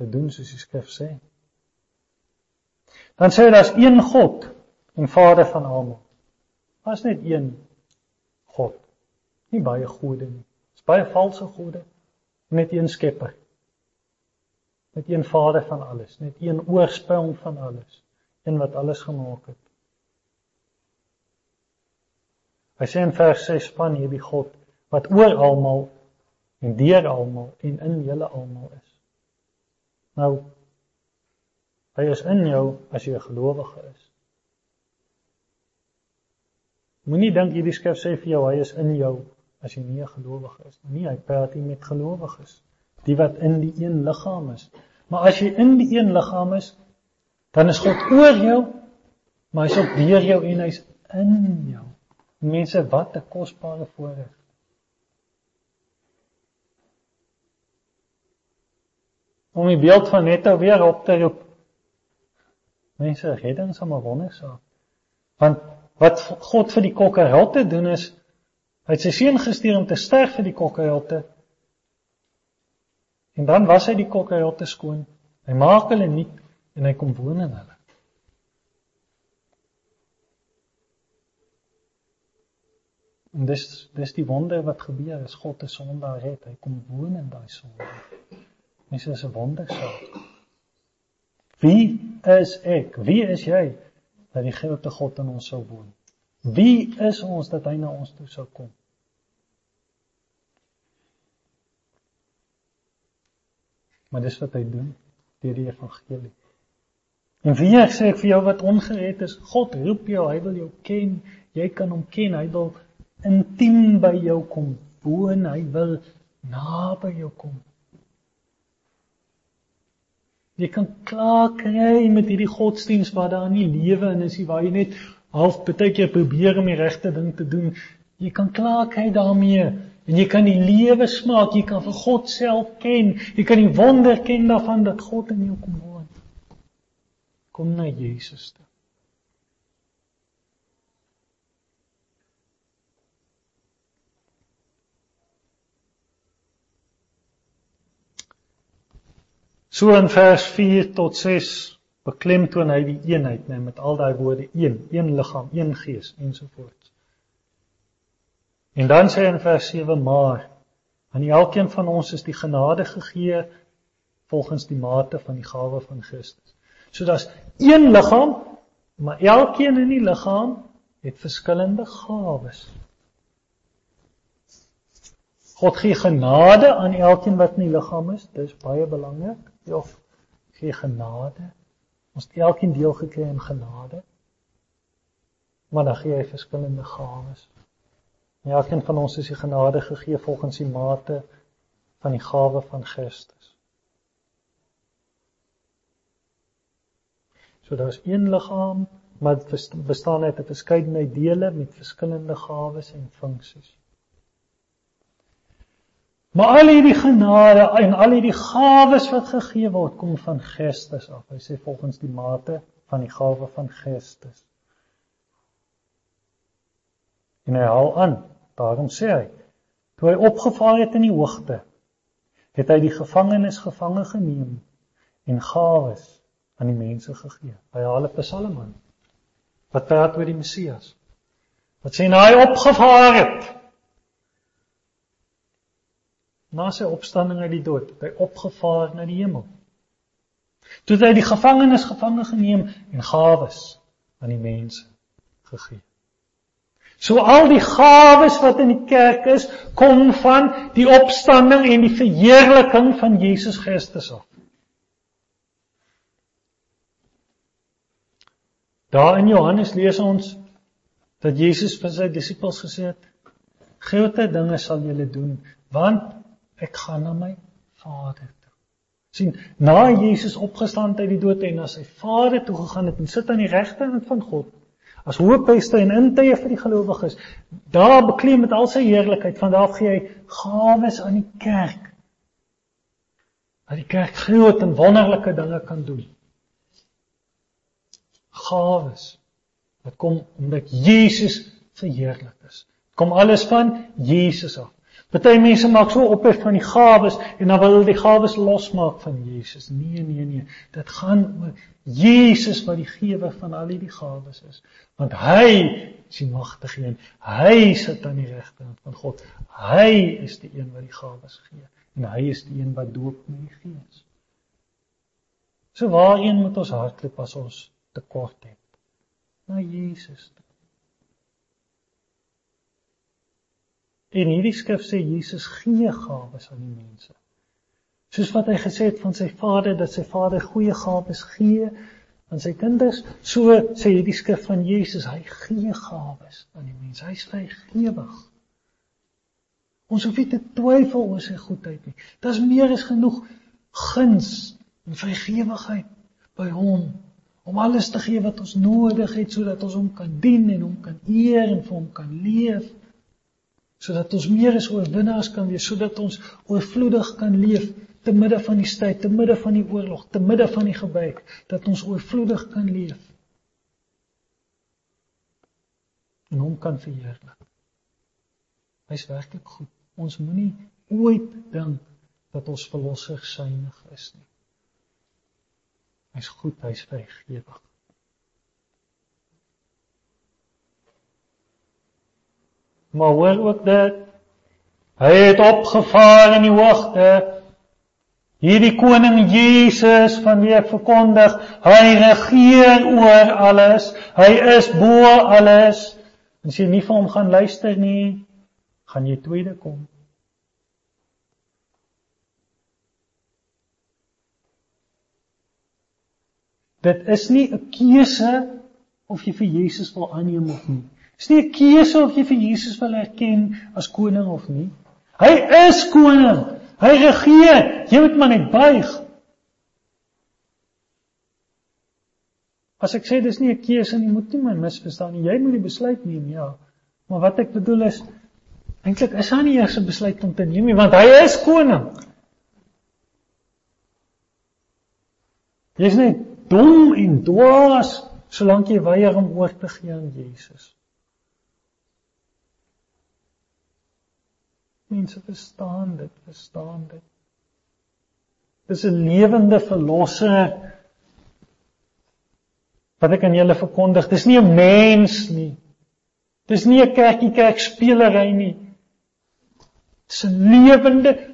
dit doen soos die skrif sê. Dan sê hy daar's een God en Vader van almal. Daar's net een God. Nie baie gode nie. Dis baie valse gode. Net een Skepper. Net een Vader van alles, net een oorsprong van alles, een wat alles gemaak het. Hy sê in vers 6 van hierdie God wat oor almal en deur almal en in julle almal is. Nou hy is in jou as jy 'n gelowige is. Moenie dink hierdie skrif sê vir jou hy is in jou as jy nie 'n gelowige is nie. Nee, hy praat hier met gelowiges, die wat in die een liggaam is. Maar as jy in die een liggaam is, dan is God oor jou, maar hy's ook deur jou en hy's in jou. Mense, wat 'n kosbare voorreg. Om die beeld van Netto weer op te roep. Mense, redding sal maar wondersaak. Want wat God vir die kokkerhutte doen is hy het sy seun gestuur om te sterf vir die kokkerhutte. En dan was hy die kokkerhutte skoon. Hy maak hulle nuut en hy kom woon in hulle. En dis dis die wonder wat gebeur as God 'n sondaar red. Hy kom woon in daai sondaar. Dis 'n wondersaak. Wie is ek? Wie is jy dat die grote God in ons sou woon? Wie is ons dat hy na ons toe sou kom? Maar dis wat hy doen deur die evangelie. En wie ek sê ek vir jou wat ongered is, God roep jou, hy wil jou ken, jy kan hom ken, hy wil intiem by jou kom woon, hy wil naby jou kom. Jy kan klaar kry met hierdie godsdiens waar daar nie lewe in is nie, waar jy net half baie keer probeer om die regte ding te doen. Jy kan klaar kry daarmee en jy kan die lewe smaak, jy kan vir God self ken. Jy kan die wonder ken daarvan dat God in jou kom woon. Kom na Jesus toe. So in vers 4 tot 6 beklemtoon hy die eenheid, net met al daai woorde een, een liggaam, een gees ensovoorts. En dan sê hy in vers 7 maar aan elkeen van ons is die genade gegee volgens die mate van die gawe van Christus. So daar's een liggaam, maar elkeen in die liggaam het verskillende gawes. God gee genade aan elkeen wat in die liggaam is. Dis baie belangrik. Ja, gee genade. Ons het elkeen deel gekry in genade. Maar dan gee hy verskillende gawes. Elkeen van ons is die genade gegee volgens die mate van die gawe van Christus. So daar's een liggaam, maar dit bestaan uit 'n verskeidenheid dele met verskillende gawes en funksies. Maar al hierdie genade en al hierdie gawes wat gegee word, kom van Christus af. Hy sê volgens die mate van die gawe van Christus. En hy haal aan, daarom sê hy, toe hy opgevaar het in die hoogte, het hy die gevangenes gevange geneem en gawes aan die mense gegee. Hy haal 'n Psalm aan wat praat oor die Messias. Wat sê nou hy opgevaar het na sy opstanding uit die dood, het hy opgevaar na die hemel. Toe het hy die gevangenes gevange geneem en gawes aan die mense gegee. So al die gawes wat in die kerk is, kom van die opstanding en die verheerliking van Jesus Christus af. Daar in Johannes lees ons dat Jesus vir sy disippels gesê het: "Grote dinge sal julle doen, want ek gaan na my Vader toe." sien, na Jesus opgestaan uit die dood en na sy Vader toe gegaan het en sit aan die regterkant van God as hoofpriester en intye vir die gelowiges, daar bekleem met al sy heerlikheid, van daar gee hy gawes aan die kerk. Dat die kerk groot en wonderlike dinge kan doen. Gawes wat kom omdat Jesus verheerlik is. Kom alles van Jesus af. Party mense maak so ophef van die gawes en dan wil hulle die gawes losmaak van Jesus. Nee, nee, nee. Dit gaan oor Jesus wat die gewer van al hierdie gawes is. Want hy is die magtige een. Hy sit aan die regterkant van God. Hy is die een wat die gawes gee en hy is die een wat doop met die Gees. So waarheen moet ons hardloop as ons tekort het? Na Jesus. Toe. En hierdie skrif sê Jesus gee gawes aan die mense. Soos wat hy gesê het van sy Vader dat sy Vader goeie gawes gee aan sy kinders, so sê hierdie skrif van Jesus, hy gee gawes aan die mense. Hy's vrygewig. Ons hoef nie te twyfel oor sy goedheid nie. Daar's meer as genoeg guns en vrygewigheid by hom om alles te gee wat ons nodig het sodat ons hom kan dien en hom kan eer en vir hom kan leef sodat ons meer as oorwinnaars kan wees, sodat ons oorvloedig kan leef te midde van die stryd, te midde van die oorlog, te midde van die gebrek, dat ons oorvloedig kan leef. En hom kan verheerlik. Hy's werklik goed. Ons moenie ooit dink dat ons verlosser synig is nie. Hy's goed, hy's vrygewig. Maar hoor ook dit. Hy het opgevaar in die hoogte. Hierdie koning Jesus van wie ek verkondig, hy regeer oor alles. Hy is bo alles. As jy nie vir hom gaan luister nie, gaan jy tweede kom. Dit is nie 'n keuse of jy vir Jesus wil aanneem of nie. Dis nie 'n keuse of jy vir Jesus wil erken as koning of nie. Hy is koning. Hy regeer. Jy moet maar net buig. As ek sê dis nie 'n keuse nie, moet nie my misverstaan nie. Jy moet die besluit neem, ja. Maar wat ek bedoel is eintlik is hy nie eers 'n besluit om te neem nie, want hy is koning. Jy's net dom en dwaas solank jy weier om oor te gee aan Jesus. Mense verstaan dit, verstaan dit. Dis 'n lewende verlosser wat ek aan julle verkondig. Dis nie 'n mens nie. Dis nie 'n kerkie kerk spelery nie. Dis 'n lewende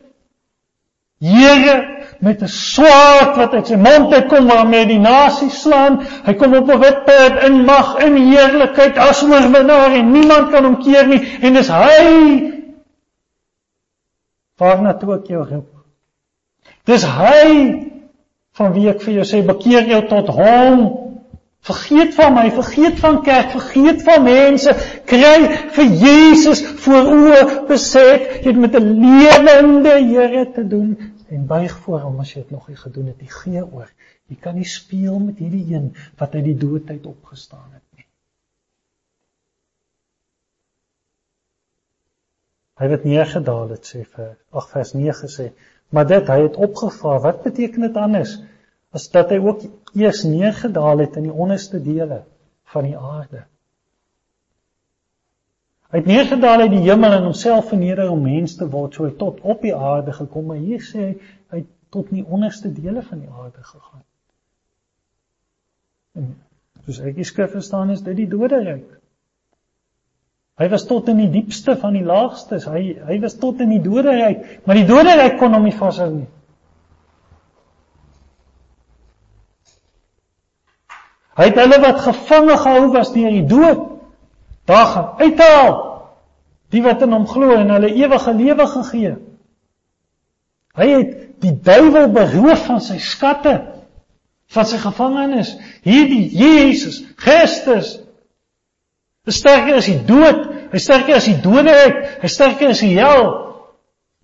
Here met 'n swaard wat uit sy mond uitkom waarmee die nasie slaan. Hy kom op 'n wit perd in mag en heerlikheid as oorwinnaar en niemand kan hom keer nie en dis hy waarna toe ek jou roep. Dis hy van wie ek vir jou sê bekeer jou tot hom. Vergeet van my, vergeet van kerk, vergeet van mense, kry vir Jesus voor oë besef jy het met 'n lewende Here te doen en buig voor hom as jy dit nog nie gedoen het nie. Gee oor. Jy kan nie speel met hierdie een wat uit die doodheid opgestaan het Hy het neergedaal het sê vir 8 vers 9 sê, maar dit hy het opgevaar. Wat beteken dit anders? as dat hy ook eers neergedaal het in die onderste dele van die aarde. Hy het neergedaal uit die hemel en homself verneder om mens te word, so hy tot op die aarde gekom, maar hier sê hy hy het tot in die onderste dele van die aarde gegaan. En soos ek die skrif verstaan is dit die doderyk. Hy was tot in die diepste van die laagstes. Hy hy was tot in die doderyk, maar die doderyk kon hom nie vashou nie. Hy het hulle wat gevange gehou was deur die dood daar gaan uithaal. Die wat in hom glo en hulle ewige lewe gegee. Hy het die duiwel beroof van sy skatte, van sy gevangenes. Hierdie Jesus Christus is sterker as die dood, hy sterker as die doderyk, hy sterker as die hel.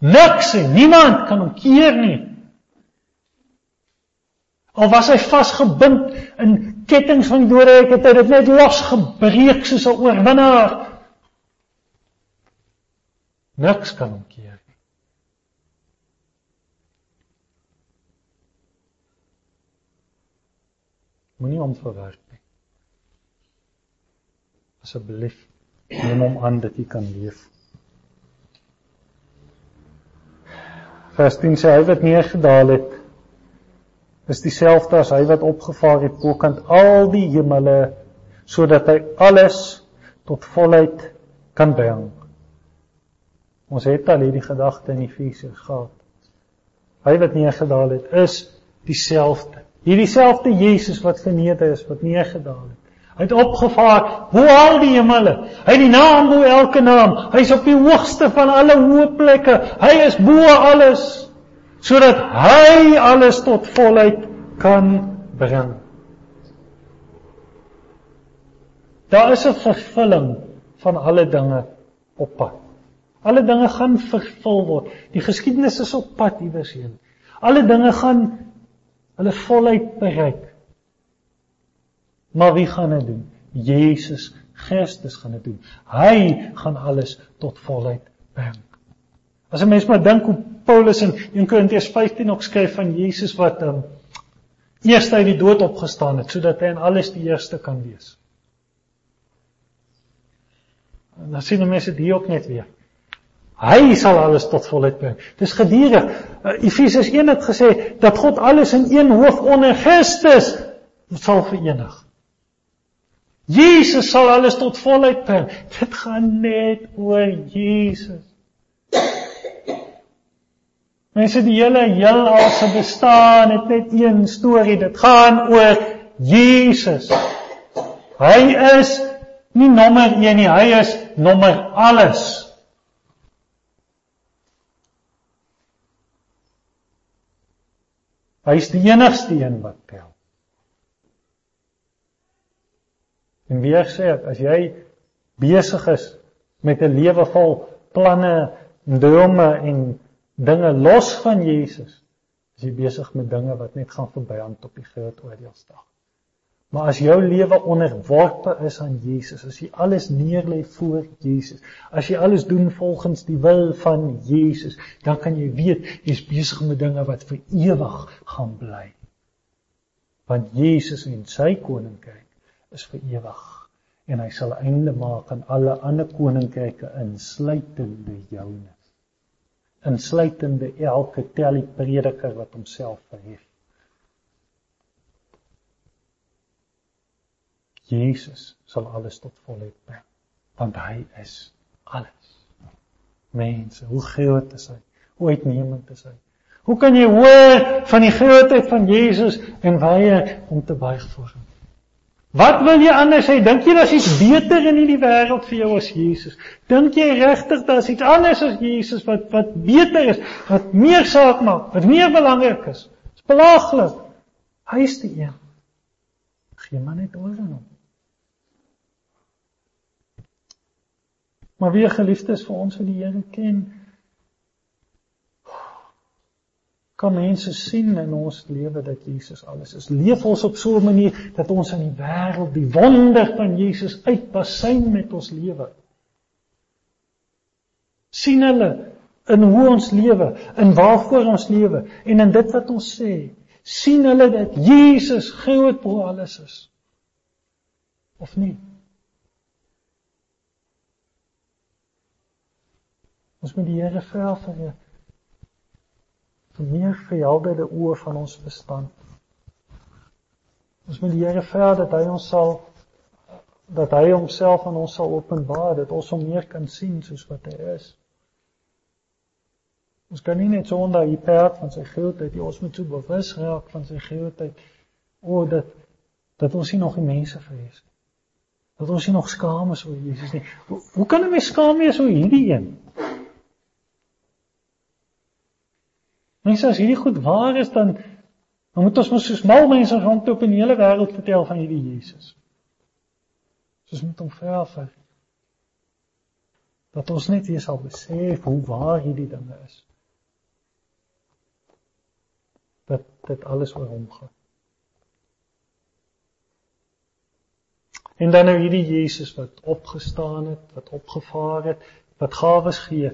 Niks en niemand kan hom keer nie. Al was hy vasgebind in kettinge van die dode, ek het dit net losgebreek soos 'n oorwinnaar. Niks kan hom keer nie. Moenie hom verwerp. Asseblief, neem hom aan dat jy kan leef. Vers 10 sê hy wat neergedaal het is dieselfde as hy wat opgevaar het bokant al die hemele sodat hy alles tot volheid kan bring. Ons het al hierdie gedagte in Efesiërs gehad. Hy wat neergedaal het is dieselfde. Hierdie selfde Jesus wat verneder is, wat neergedaal het. Hy het opgevaar bo al die hemele. Hy het die naam bo elke naam. Hy is op die hoogste van alle hoë plekke. Hy is bo alles sodat hy alles tot volheid kan bring. Daar is 'n vervulling van alle dinge op pad. Alle dinge gaan vervul word. Die geskiedenis is op pad iewers heen. Alle dinge gaan hulle volheid bereik. Maar wie gaan dit doen? Jesus Christus gaan dit doen. Hy gaan alles tot volheid bring. As 'n mens maar dink hoe Paulus in 1 Korintiërs 15 ook skryf van Jesus wat um, eers uit die dood opgestaan het sodat hy in alles die eerste kan wees. En dan sien mense dit hier ook net weer. Hy sal alles tot volheid bring. Dis gedurig. Uh, Efesiërs 1 het gesê dat God alles in een hoof onder Christus sal verenig. Jesus sal alles tot volheid bring. Dit gaan net oor Jesus. Mense die hele heelal se bestaan het net een storie. Dit gaan oor Jesus. Hy is nie nommer 1 nie, hy is nommer alles. Hy is die enigste een wat tel. En weer sê as jy besig is met 'n lewe vol planne, drome en dinge los van Jesus, is jy besig met dinge wat net gaan verbyhand op die groot oordeelsdag. Maar as jou lewe onderworpe is aan Jesus, as jy alles neerlê voor Jesus, as jy alles doen volgens die wil van Jesus, dan kan jy weet jy's besig met dinge wat vir ewig gaan bly. Want Jesus en sy koninkryk is vir ewig en hy sal einde maak aan alle ander koninkryke insluitende joune insluitende elke tellie prediker wat homself verhef. Jesus sal alles tot volheid bring want hy is alles. Mense, hoe groot is hy? Hoe uitnemend is hy? Hoe kan jy hoor van die grootheid van Jesus en weier om te buig voor hom? Wat wil jy anders hê? Dink jy daar's iets beter in hierdie wêreld vir jou as Jesus? Dink jy regtig daar's iets anders as Jesus wat wat beter is, wat meer saak maak, wat meer belangrik is? Dis belaglik. Hy is die een. Geen man net oor aan hom. Maar wie geliefdes vir ons wat die Here ken, kan mense sien in ons lewe dat Jesus alles is. Leef ons op so 'n manier dat ons in die wêreld die wonder van Jesus uitbasyn met ons lewe. sien hulle in hoe ons lewe, in waarvoor ons lewe en in dit wat ons sê, sien hulle dat Jesus groot bo alles is. Of nie? Ons moet die Here vra vir 'n meer verhelderde oë van ons verstand. Ons moet die Here vra dat hy ons sal dat hy homself aan ons sal openbaar, dat ons hom meer kan sien soos wat hy is. Ons kan nie net sonder hy praat van sy grootheid, ons moet so bewus raak van sy grootheid. O dat dat ons nie nog die mense vrees nie. Dat ons nie nog skaam is oor Jesus nie. Hoe, hoe kan 'n mens skaam wees oor hierdie een? Mense as hierdie goed waar is dan dan moet ons mos soos mal mense rondloop in die hele wêreld vertel van hierdie Jesus. Soos moet hom vra vir dat ons net weer sal besef hoe waar hierdie dinge is. Dat dit alles oor hom gaan. En dan nou hierdie Jesus wat opgestaan het, wat opgevaar het, wat gawes gee,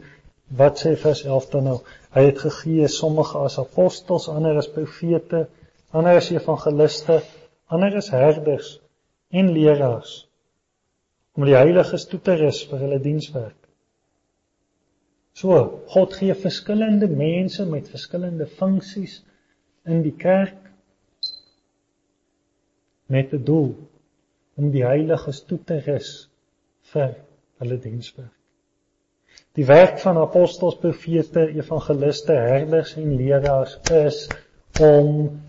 Wat sê vers 11 dan nou? Hy het gegee sommige as apostels, ander as profete, ander as evangeliste, ander as herders en leraars om die heiliges toe te rus vir hulle dienswerk. So, God gee verskillende mense met verskillende funksies in die kerk met 'n doel om die heiliges toe te rus vir hulle dienswerk. Die werk van apostels, profete, evangeliste, herders en leraars is om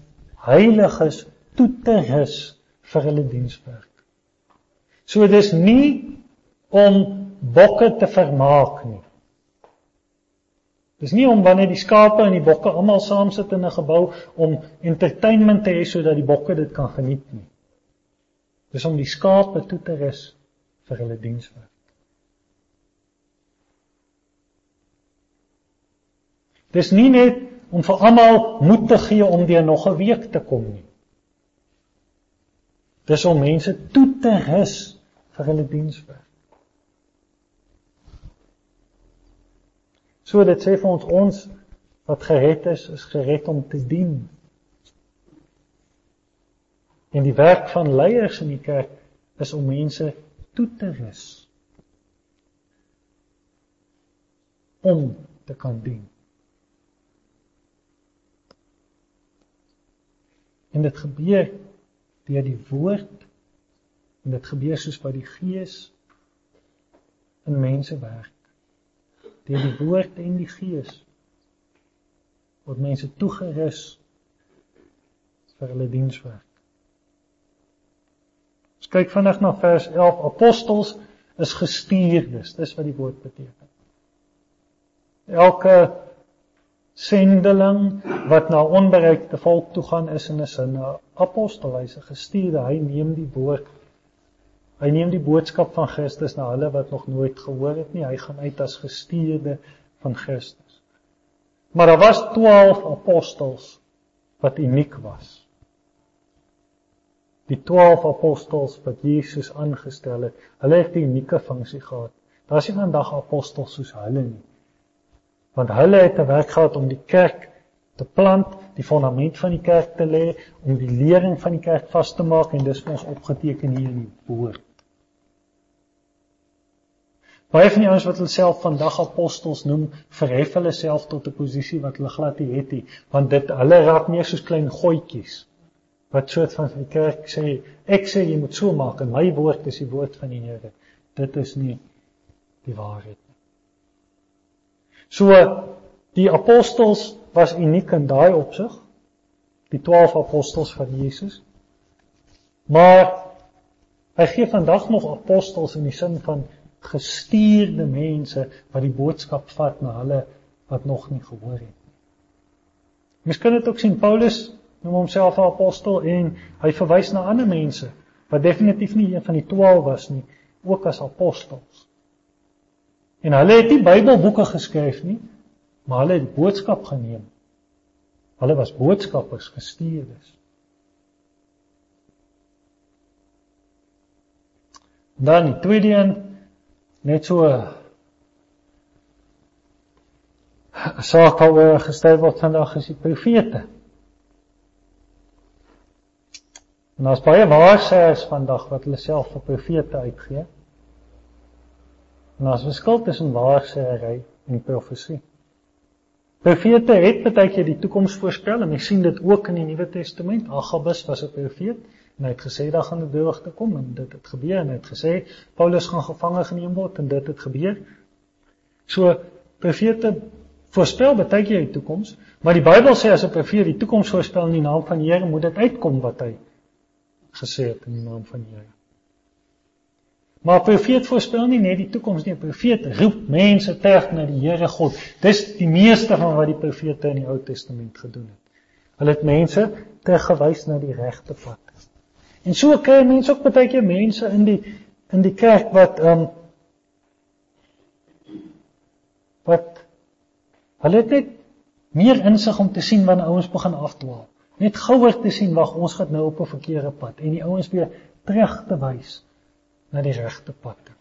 heiliges toe te rus vir hulle dienswerk. So dis nie om bokke te vermaak nie. Dis nie om wanneer die skape en die bokke almal saam sit in 'n gebou om entertainment te hê sodat die bokke dit kan geniet nie. Dis om die skape toe te rus vir hulle dienswerk. Dis nie net om vir almal moed te gee om weer nog 'n week te kom nie. Dis om mense toe te rus vir hulle dienswerk. So dit sê vir ons ons wat gered is, is gered om te dien. En die werk van leiers in die kerk is om mense toe te rus om te kan dien. En dit gebeur deur die woord en dit gebeur soos wat die Gees in mense werk. Deur die woord en die Gees word mense toegerus vir hulle dienswerk. Ons kyk vinnig na vers 11. Apostels is gestuurdes. Dis wat die woord beteken. Elke sendeling wat na onbereikte volk toe gaan is in 'n sin 'n apostel, hy's 'n gestuurde, hy neem die woord. Hy neem die boodskap van Christus na hulle wat nog nooit gehoor het nie. Hy gaan uit as gestuurde van Christus. Maar daar was 12 apostels wat uniek was. Die 12 apostels wat Jesus aangestel het, hulle het 'n unieke funksie gehad. Daar's nie vandag apostels soos hulle nie want hulle het 'n werk gehad om die kerk te plant, die fondament van die kerk te lê, om die lering van die kerk vas te maak en dis ons opgeteken hier in die woord. Baie van die ouens wat hulle self vandag apostels noem, verhef hulle self tot 'n posisie wat hulle glad nie het nie, want dit hulle raak meer soos klein goetjies wat soort van die kerk sê ek sê jy moet so maak en my woord is die woord van die Here. Dit is nie die waarheid. So die apostels was uniek in daai opsig, die 12 apostels van Jesus. Maar hy gee vandag nog apostels in die sin van gestuurde mense wat die boodskap vat na hulle wat nog nie gehoor het nie. Miskien het ook sien Paulus noem homself 'n apostel en hy verwys na ander mense wat definitief nie een van die 12 was nie, ook as apostels. En hulle het nie Bybelboeke geskryf nie, maar hulle het boodskap geneem. Hulle was boodskappers, gestuurdes. Dan die tweede een net so 'n saak wat gestel word vandag is die profete. En daar's baie waarsêers vandag wat hulle self vir profete uitgee. En daar's verskil tussen waarsêery en profesie. Profete het baie keer die toekoms voorspel en jy sien dit ook in die Nuwe Testament. Agabus was 'n profeet en hy het gesê daar gaan 'n droogte kom en dit het gebeur en hy het gesê Paulus gaan gevange geneem word en dit het gebeur. So profete voorspel baie keer die toekoms, maar die Bybel sê as 'n profeet die toekoms voorspel in die naam van die Here, moet dit uitkom wat hy gesê het in die naam van die Here. Maar profeet voorspel nie net die toekoms nie, profeet roep mense terug na die Here God. Dis die meeste van wat die profete in die Ou Testament gedoen het. Hulle het mense teruggewys na die regte pad. En so kry mense ook baie keer mense in die in die kerk wat ehm um, wat hulle het net meer insig om te sien wanneer ouens begin afdwaal net gouer te sien wag ons gaan nou op 'n verkeerde pad en die ouens weer terug te wys na die regte pad.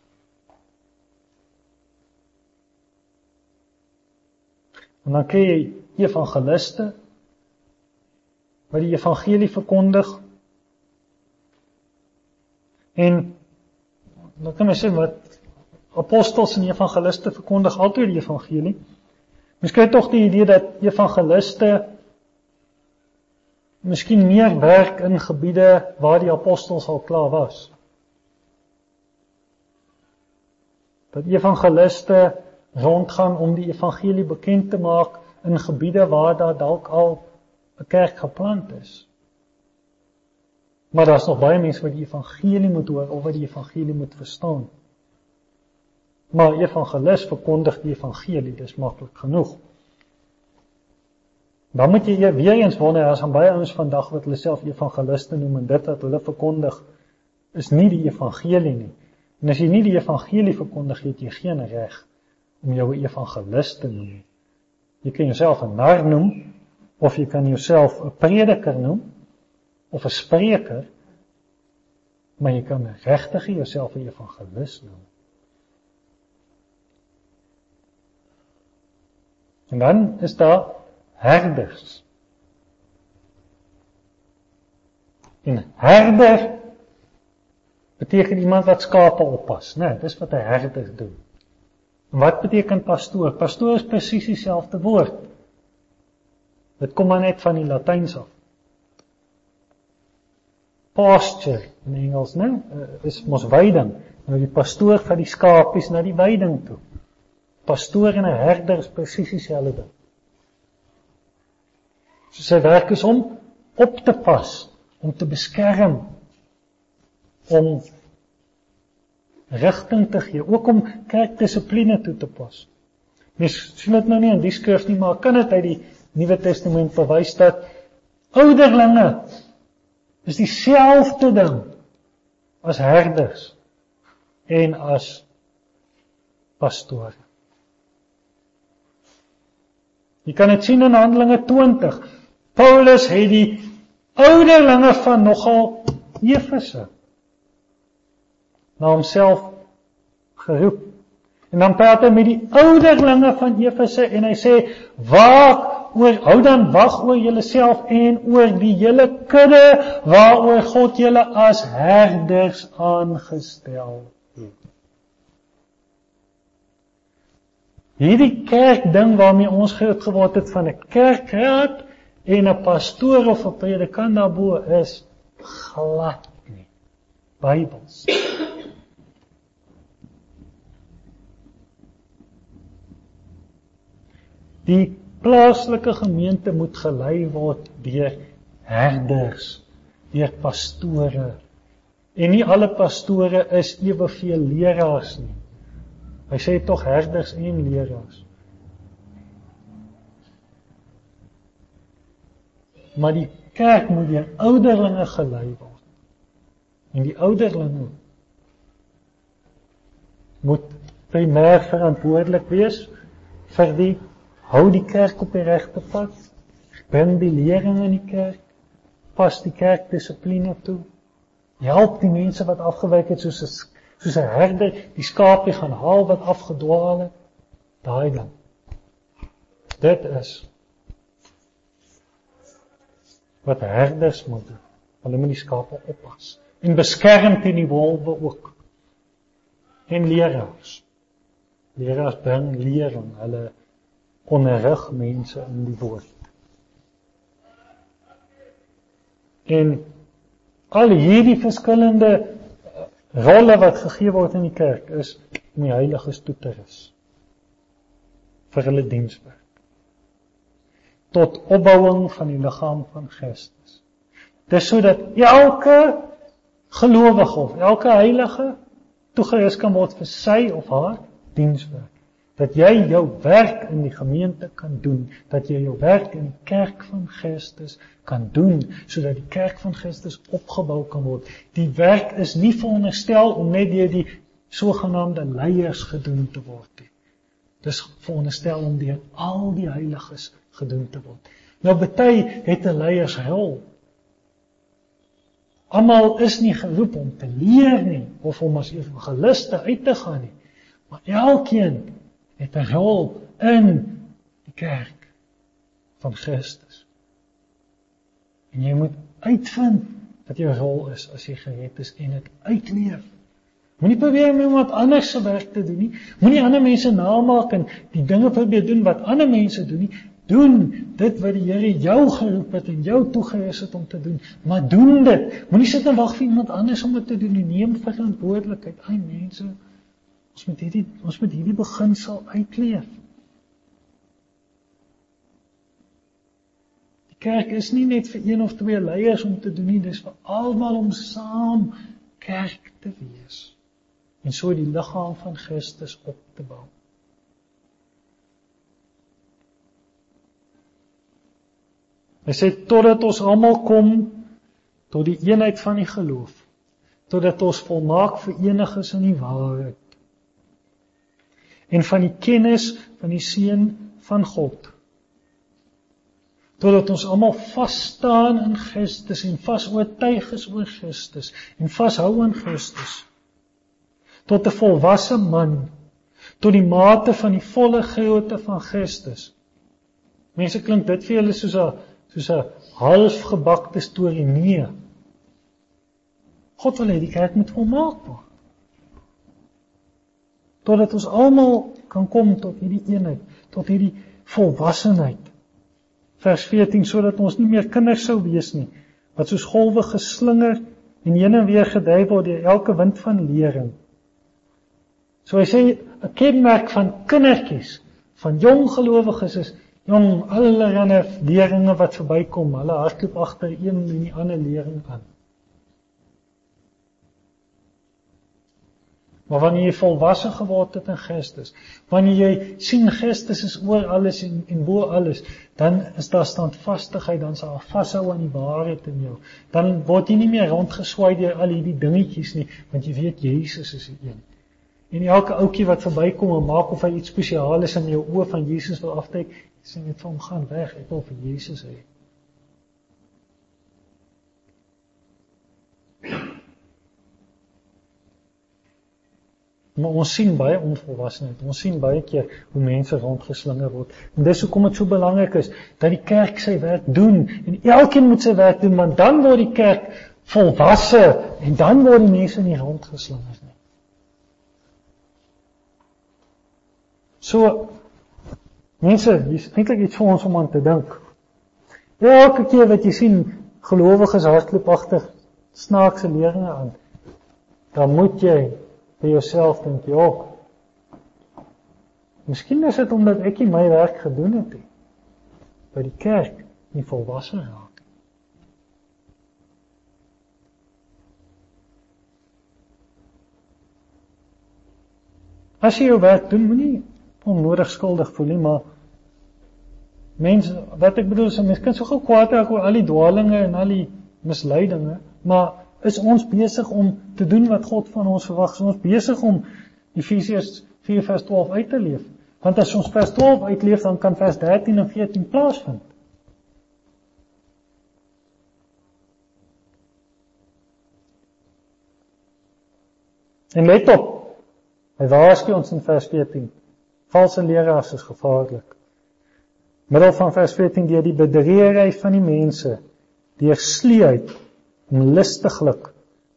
En dan kry jy evangeliste wat die evangelie verkondig. En dan kan mens sê wat apostels en evangeliste verkondig altyd die evangelie. Mens kry tog die idee dat evangeliste miskien meer werk in gebiede waar die apostels al klaar was. Dat evangeliste rondgaan om die evangelie bekend te maak in gebiede waar daar dalk al 'n kerk geplant is. Maar daar's nog baie mense wat die evangelie moet hoor of wat die evangelie moet verstaan. Maar evangelis verkondig die evangelie, dis maklik genoeg. Dan moet jy weer eens wonder as aan baie ouens vandag wat hulle self evangeliste noem en dit wat hulle verkondig is nie die evangelie nie. En as jy nie die evangelie verkondig het jy geen reg om jou 'n evangelis te noem nie. Jy kan jouself 'n nar noem of jy kan jouself 'n prediker noem of 'n spreker maar jy kan regtig jouself 'n evangelis noem. En dan is daar herders. En herder beteken iemand wat skape oppas, né? Nee, dis wat 'n herder doen. En wat beteken pastoor? Pastoor is presies dieselfde woord. Dit kom maar net van die Latyns af. Pasture in Engels, né? Nee, is mos weiding. Nou die pastoor vat die skapies na die weiding toe. Pastoor en 'n herder is presies dieselfde ding. So sy werk is om op te pas, om te beskerm, om rigting te gee, ook om kerkdissipline toe te pas. Mens sien dit nou nie in die skrif nie, maar kan dit uit die Nuwe Testament bewys dat ouderlinge is dieselfde ding as herders en as pastore. Jy kan dit sien in Handelinge 20. Paulus het die ouderlinge van nogal Efese na homself geroep. En dan praat hy met die ouderlinge van Efese en hy sê: "Waak oor hou dan wag oor julleself en oor die hele kudde waaroor God julle as herders aangestel het." Hierdie kerk ding waarmee ons groot geword het van 'n kerkraad en 'n pastoor of 'n predikant daarbo is glad nie Bybels. Die plaaslike gemeente moet gelei word deur herders, deur pastore. En nie alle pastore is eweveel leraars nie. Hy sê tog herders en leraars. Maar die kerk moet deur ouderlinge gelei word. En die ouderlinge moet primêr verantwoordelik wees vir die hou die kerk op die regte pad, bring die lering in die kerk, pas die kerk dissipline toe, help die mense wat afgewyk het soos 'n soos 'n herder die skaapie gaan haal wat afgedwaal het, daai ding. Dit is wat herders moet doen. Hulle moet die skape oppas en beskerm teen die wolwe ook. En leraars. Leraars bring lering, hulle onderrig mense in die woord. En al hierdie verskillende eh, rolle wat gegee word in die kerk is om die heiliges toe te rus vir hulle dienswerk tot opbouing van die liggaam van Christus. Dis sodat elke gelowige of elke heilige toegerus kan word vir sy of haar dienswerk dat jy jou werk in die gemeente kan doen, dat jy jou werk in die kerk van Christus kan doen sodat die kerk van Christus opgebou kan word. Die werk is nie veronderstel om net deur die sogenaamde leiers gedoen te word nie. Dis veronderstel om deur al die heiliges gedoen te word. Nou baie het 'n leiershul. Almal is nie geroep om te leer nie of om as evangeliste uit te gaan nie. Maar elkeen het 'n rol in die kerk van Christus. En jy moet uitvind wat jou rol is as jy gered is en dit uitleef. Moenie probeer om iemand anders se werk te doen nie. Moenie ander mense namaak en die dinge probeer doen wat ander mense doen nie. Doen dit wat die Here jou geroep het en jou toegerus het om te doen, maar doen dit. Moenie sit en wag vir iemand anders om dit te doen nie. Neem verantwoordelikheid. Ai mense, Ons moet hierdie ons moet hierdie beginsel uitleef. Die kerk is nie net vir een of twee leiers om te doen nie, dis vir almal om saam kerk te wees en so die liggaam van Christus op te bou. Hy sê totdat ons almal kom tot die eenheid van die geloof, totdat ons volmaak verenig is in die waarheid en van die kennis van die seun van God. Totdat ons almal vas staan in Christus en vas oortuig is oor Christus en vashou aan Christus. Tot 'n volwasse man, tot die mate van die volle grootte van Christus. Mense klink dit vir julle soos 'n soos 'n halfgebakte storie nee. God wil hê die kerk moet volmaak word totdat ons almal kan kom tot hierdie eenheid, tot hierdie volwassenheid. Vers 14 sodat ons nie meer kinders sou wees nie, wat soos golwe geslinger en heen en weer gedryf word deur elke wind van lering. So hy sê 'n kenmerk van kindertjies, van jong gelowiges is jong allerlei leringe wat verbykom, hulle hardloop agter een en die ander lering aan. Maar wanneer jy volwasse geword het in Christus, wanneer jy sien Christus is oor alles en en bo alles, dan is daar standvastigheid, dan sal vashou aan die waarheid in jou. Dan word jy nie meer rondgeswaai deur al hierdie dingetjies nie, want jy weet Jesus is die een. En elke ouetjie wat verbykom en maak of hy iets spesiaal is in jou oë van Jesus wil aftrek, sê net vir hom gaan weg, ek wil vir Jesus hê. Maar ons sien baie onvolwassenheid. Ons sien baie keer hoe mense rondgeslinger word. En dis hoekom dit so belangrik is dat die kerk sy werk doen en elkeen moet sy werk doen, want dan word die kerk volwasse en dan word die mense nie rondgeslinger nie. So mense, dis eintlik iets vir ons om aan te dink. Elke keer wat jy sien gelowiges hardloop agter snaakse leringe aan, dan moet jy vir jouself dink jy ook. Miskien is dit omdat ek nie my werk gedoen het nie. by die kerk nie volwasse raak. As jy jou werk doen, moenie onnodig skuldig voel nie, maar mense, wat ek bedoel is, mense kan so gou kwaad raak oor al die dwaalinge en al die misleidinge, maar is ons besig om te doen wat God van ons verwag? Is ons besig om Efesiërs 4:12 uit te leef? Want as ons vers 12 uitleef, dan kan vers 13 en 14 plaasvind. En let op. Hy waarsku ons in vers 14. Valse leraars is gevaarlik. Middel van vers 14 deur die bedreiging van die mense, deur sleeheid om lustiglik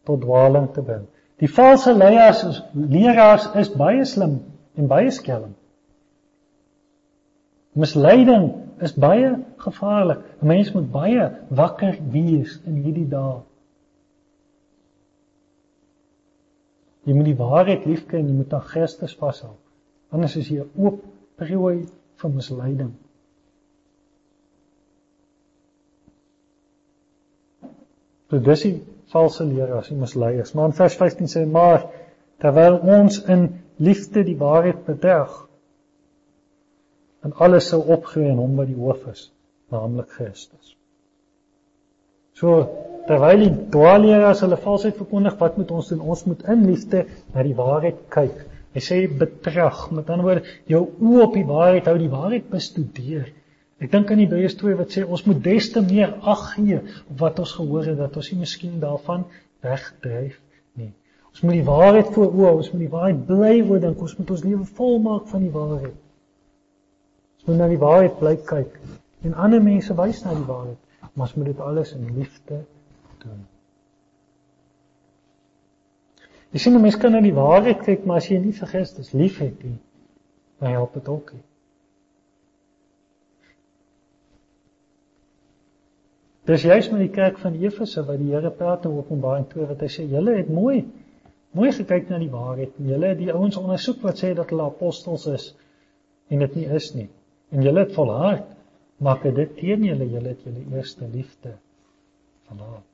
tot dwaling te bring. Die valse leiers is leraars is baie slim en baie skelm. Misleiding is baie gevaarlik. 'n Mens moet baie wakker wees in hierdie dae. Jy moet die waarheid liefkry en jy moet aan Christus vashou. Anders is jy oop prooi vir misleiding. So dis die valse leraars, die misleiers. Maar in vers 15 sê maar terwyl ons in liefde die waarheid bederg en alles sou opgroei in hom wat die hoof is, naamlik Christus. So terwyl die dwaalleraars hulle valsheid verkondig, wat moet ons doen? Ons moet in liefde na die waarheid kyk. Hy sê betrag, met ander woorde, jou oë op die waarheid hou, die waarheid bestudeer. Ek dink aan Hebreërs 2 wat sê ons moet des te meer ag gee op wat ons gehoor het dat ons nie miskien daarvan wegdryf nie. Ons moet die waarheid voor oë, ons moet die waarheid bly oordink, ons moet ons lewe volmaak van die waarheid. Ons moet na die waarheid bly kyk. En ander mense wys na die waarheid, maar ons moet dit alles in liefde doen. Jy sien 'n mens kan na die waarheid kyk, maar as jy nie vir Christus liefhet nie, dan help dit ook nie. Dis juist met die kerk van Efese wat die Here praat in Openbaring 2 wat hy sê julle het mooi mooi gekyk na die waarheid en julle het die ouens ondersoek wat sê dat hulle apostels is en dit nie is nie. En julle het volhard maak dit teen julle julle het julle eerste liefde verlaat.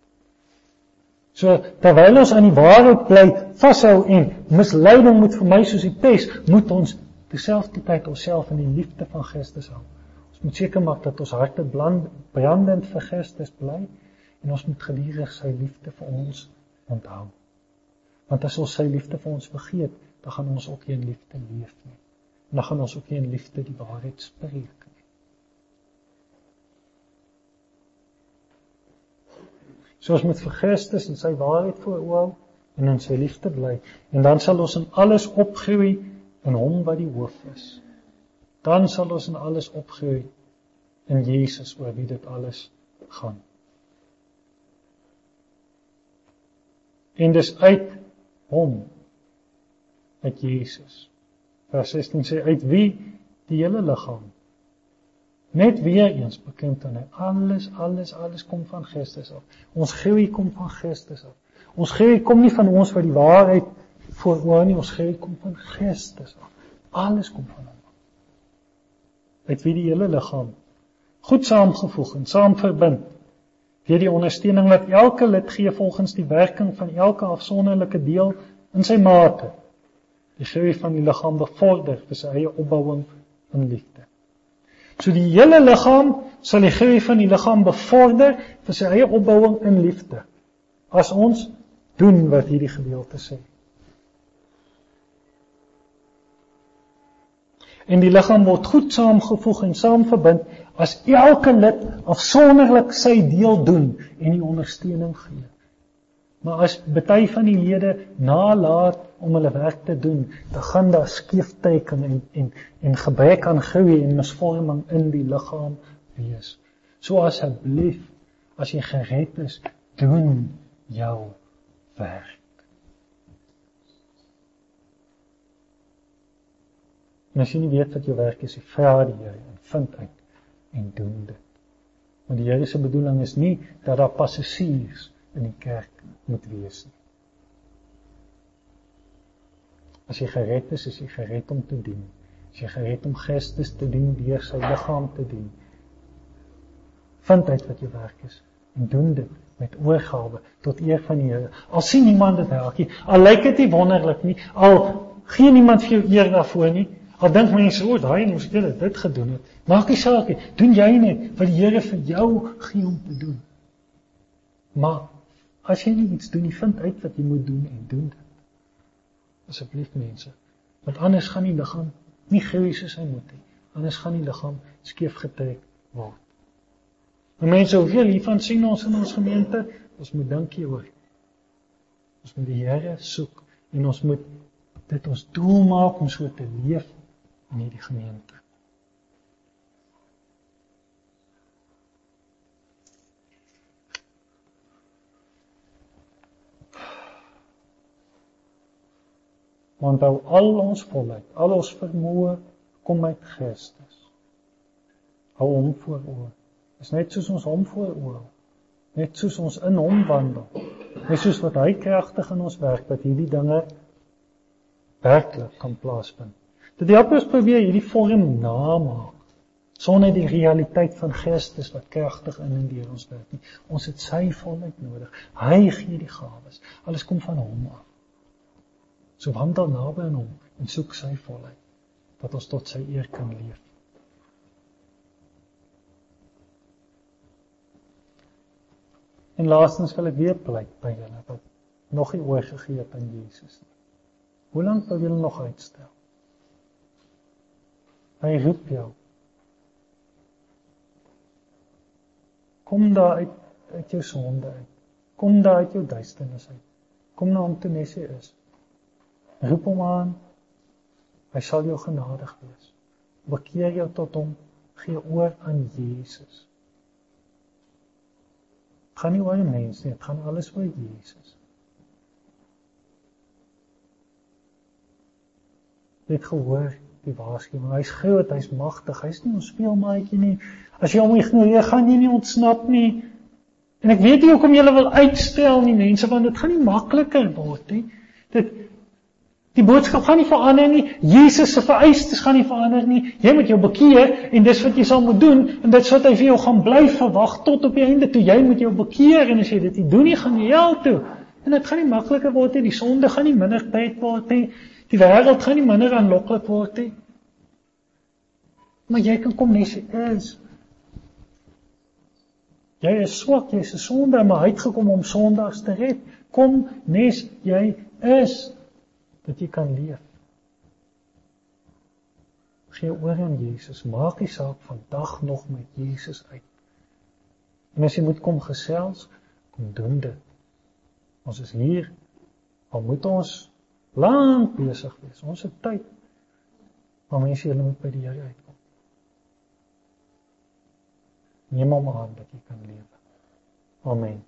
So terwyl ons aan die waarheid bly vashou en misleiding moet vermy soos die pes, moet ons terselfdertyd onsself in die liefde van Christus hou. Ons moet seker maak dat ons harte brandend vir Christus bly en ons moet gedurig sy liefde vir ons onthou. Want as ons sy liefde vir ons vergeet, dan gaan ons ook nie in liefde leef nie. En dan gaan ons ook nie in liefde die waarheid spreek nie. So ons moet vir Christus en sy waarheid voorhou en in sy liefde bly en dan sal ons in alles opgroei in hom wat die hoof is dan sal ons in alles opgroei in Jesus oor wie dit alles gaan. En dis uit hom uit Jesus. Vers 16 sê uit wie die hele liggaam net weer eens bekend aan hy alles alles alles kom van Christus af. Ons groei kom van Christus af. Ons groei kom nie van ons wat die waarheid voorhoor nie, ons groei kom van Christus af. Alles kom van hom uit wie die hele liggaam goed saamgevoeg en saamverbind deur die ondersteuning wat elke lid gee volgens die werking van elke afsonderlike deel in sy mate die groei van die liggaam bevorder vir sy eie opbouing in liefde. So die hele liggaam sal die groei van die liggaam bevorder vir sy eie opbouing in liefde as ons doen wat hierdie gedeelte sê. En die liggaam word goed saamgevoeg en saamverbind as elke lid afsonderlik sy deel doen en die ondersteuning gee. Maar as baie van die lede nalat om hulle werk te doen, dan gaan daar skeefteken en en en gebrek aan groei en misvorming in die liggaam wees. So asseblief, as jy gered is, doen jou werk. En as jy nie weet wat jou werk is, vra die Here en vind uit en doen dit. Want die Here se bedoeling is nie dat daar passasiers in die kerk moet wees nie. As jy gered is, is jy gered om te dien. As jy gered om Christus te dien deur sy liggaam te dien. Vind uit wat jou werk is en doen dit met oorgawe tot eer van die Here. Al sien niemand dit help nie. Al lyk dit nie wonderlik nie. Al gee niemand vir jou eer daarvoor nie. Al dink mense, "O, daai moes jy dit gedoen het." Maak nie saak nie. Doen jy net wat die Here vir jou gee om te doen. Maar as jy nie iets doen nie, vind uit wat jy moet doen en doen dit. Asseblief mense. Want anders gaan die liggaam nie groei soos hy moet nie. Anders gaan die liggaam skeef getrek word. Maar mense, hoeveel hiervan sien ons in ons gemeente? Ons moet dink hieroor. Ons moet die Here soek en ons moet dit ons doel maak om so te leef in hierdie gemeente. Want al ons volheid, al ons vermoë kom uit Christus. Hou hom voor oë. Is net soos ons hom voor oë. Net soos ons in hom wandel. Net soos wat hy kragtig in ons werk dat hierdie dinge werklik kan plaasvind. Dit help ons probeer hierdie vorm namaak sonder die realiteit van Christus wat kragtig in en deur ons werk nie. Ons het sy volheid nodig. Hy gee die gawes. Alles kom van hom af. So wandel naby aan hom en soek sy volheid dat ons tot sy eer kan leef. En laastens wil ek weer pleit by julle wat nog nie oorgegee het aan Jesus nie. Hoe lank wil julle nog uitstel? Hy roep jou. Kom daar uit uit jou sonde uit. Kom daar uit jou duisternis uit. Kom na hom toe nes jy is. Roep hom aan. Hy sal jou genadig wees. Bekeer jou tot hom, gee oor aan Jesus. Gaan nie oor mense nie, dit gaan alles oor Jesus. Dit gehoor die waarskuwing. Hy's groot, hy's magtig. Hy's nie 'n speelmaatjie nie. As jy hom ignoreer, gaan jy nie ontsnap nie. En ek weet nie hoekom jy wil uitstel nie, mense, want dit gaan nie makliker word nie. Dit Die boodskap gaan nie verander nie. Jesus se vereistes gaan nie verander nie. Jy moet jou bekeer en dis wat jy sal moet doen en dit sal hy vir jou gaan bly verwag tot op die einde toe jy moet jou bekeer en as jy dit nie doen nie, gaan jy hel toe. En dit gaan nie makliker word nie. Die sonde gaan nie minder pret word nie. Die wêreld gaan nie minder aanloklik word nie. Maar jy kan kom net is. Jy is swak, jy is 'n sondaar, maar hy het gekom om sondaars te red. Kom nes jy is dat jy kan leef. Gee oor aan Jesus, maak die saak vandag nog met Jesus uit. En as jy moet kom gesels, kom doen dit. Ons is hier. Al moet ons lank besig wees. Ons het tyd. Maar mense hulle moet by die Here uitkom. Neem hom aan dat jy kan lewe. Amen.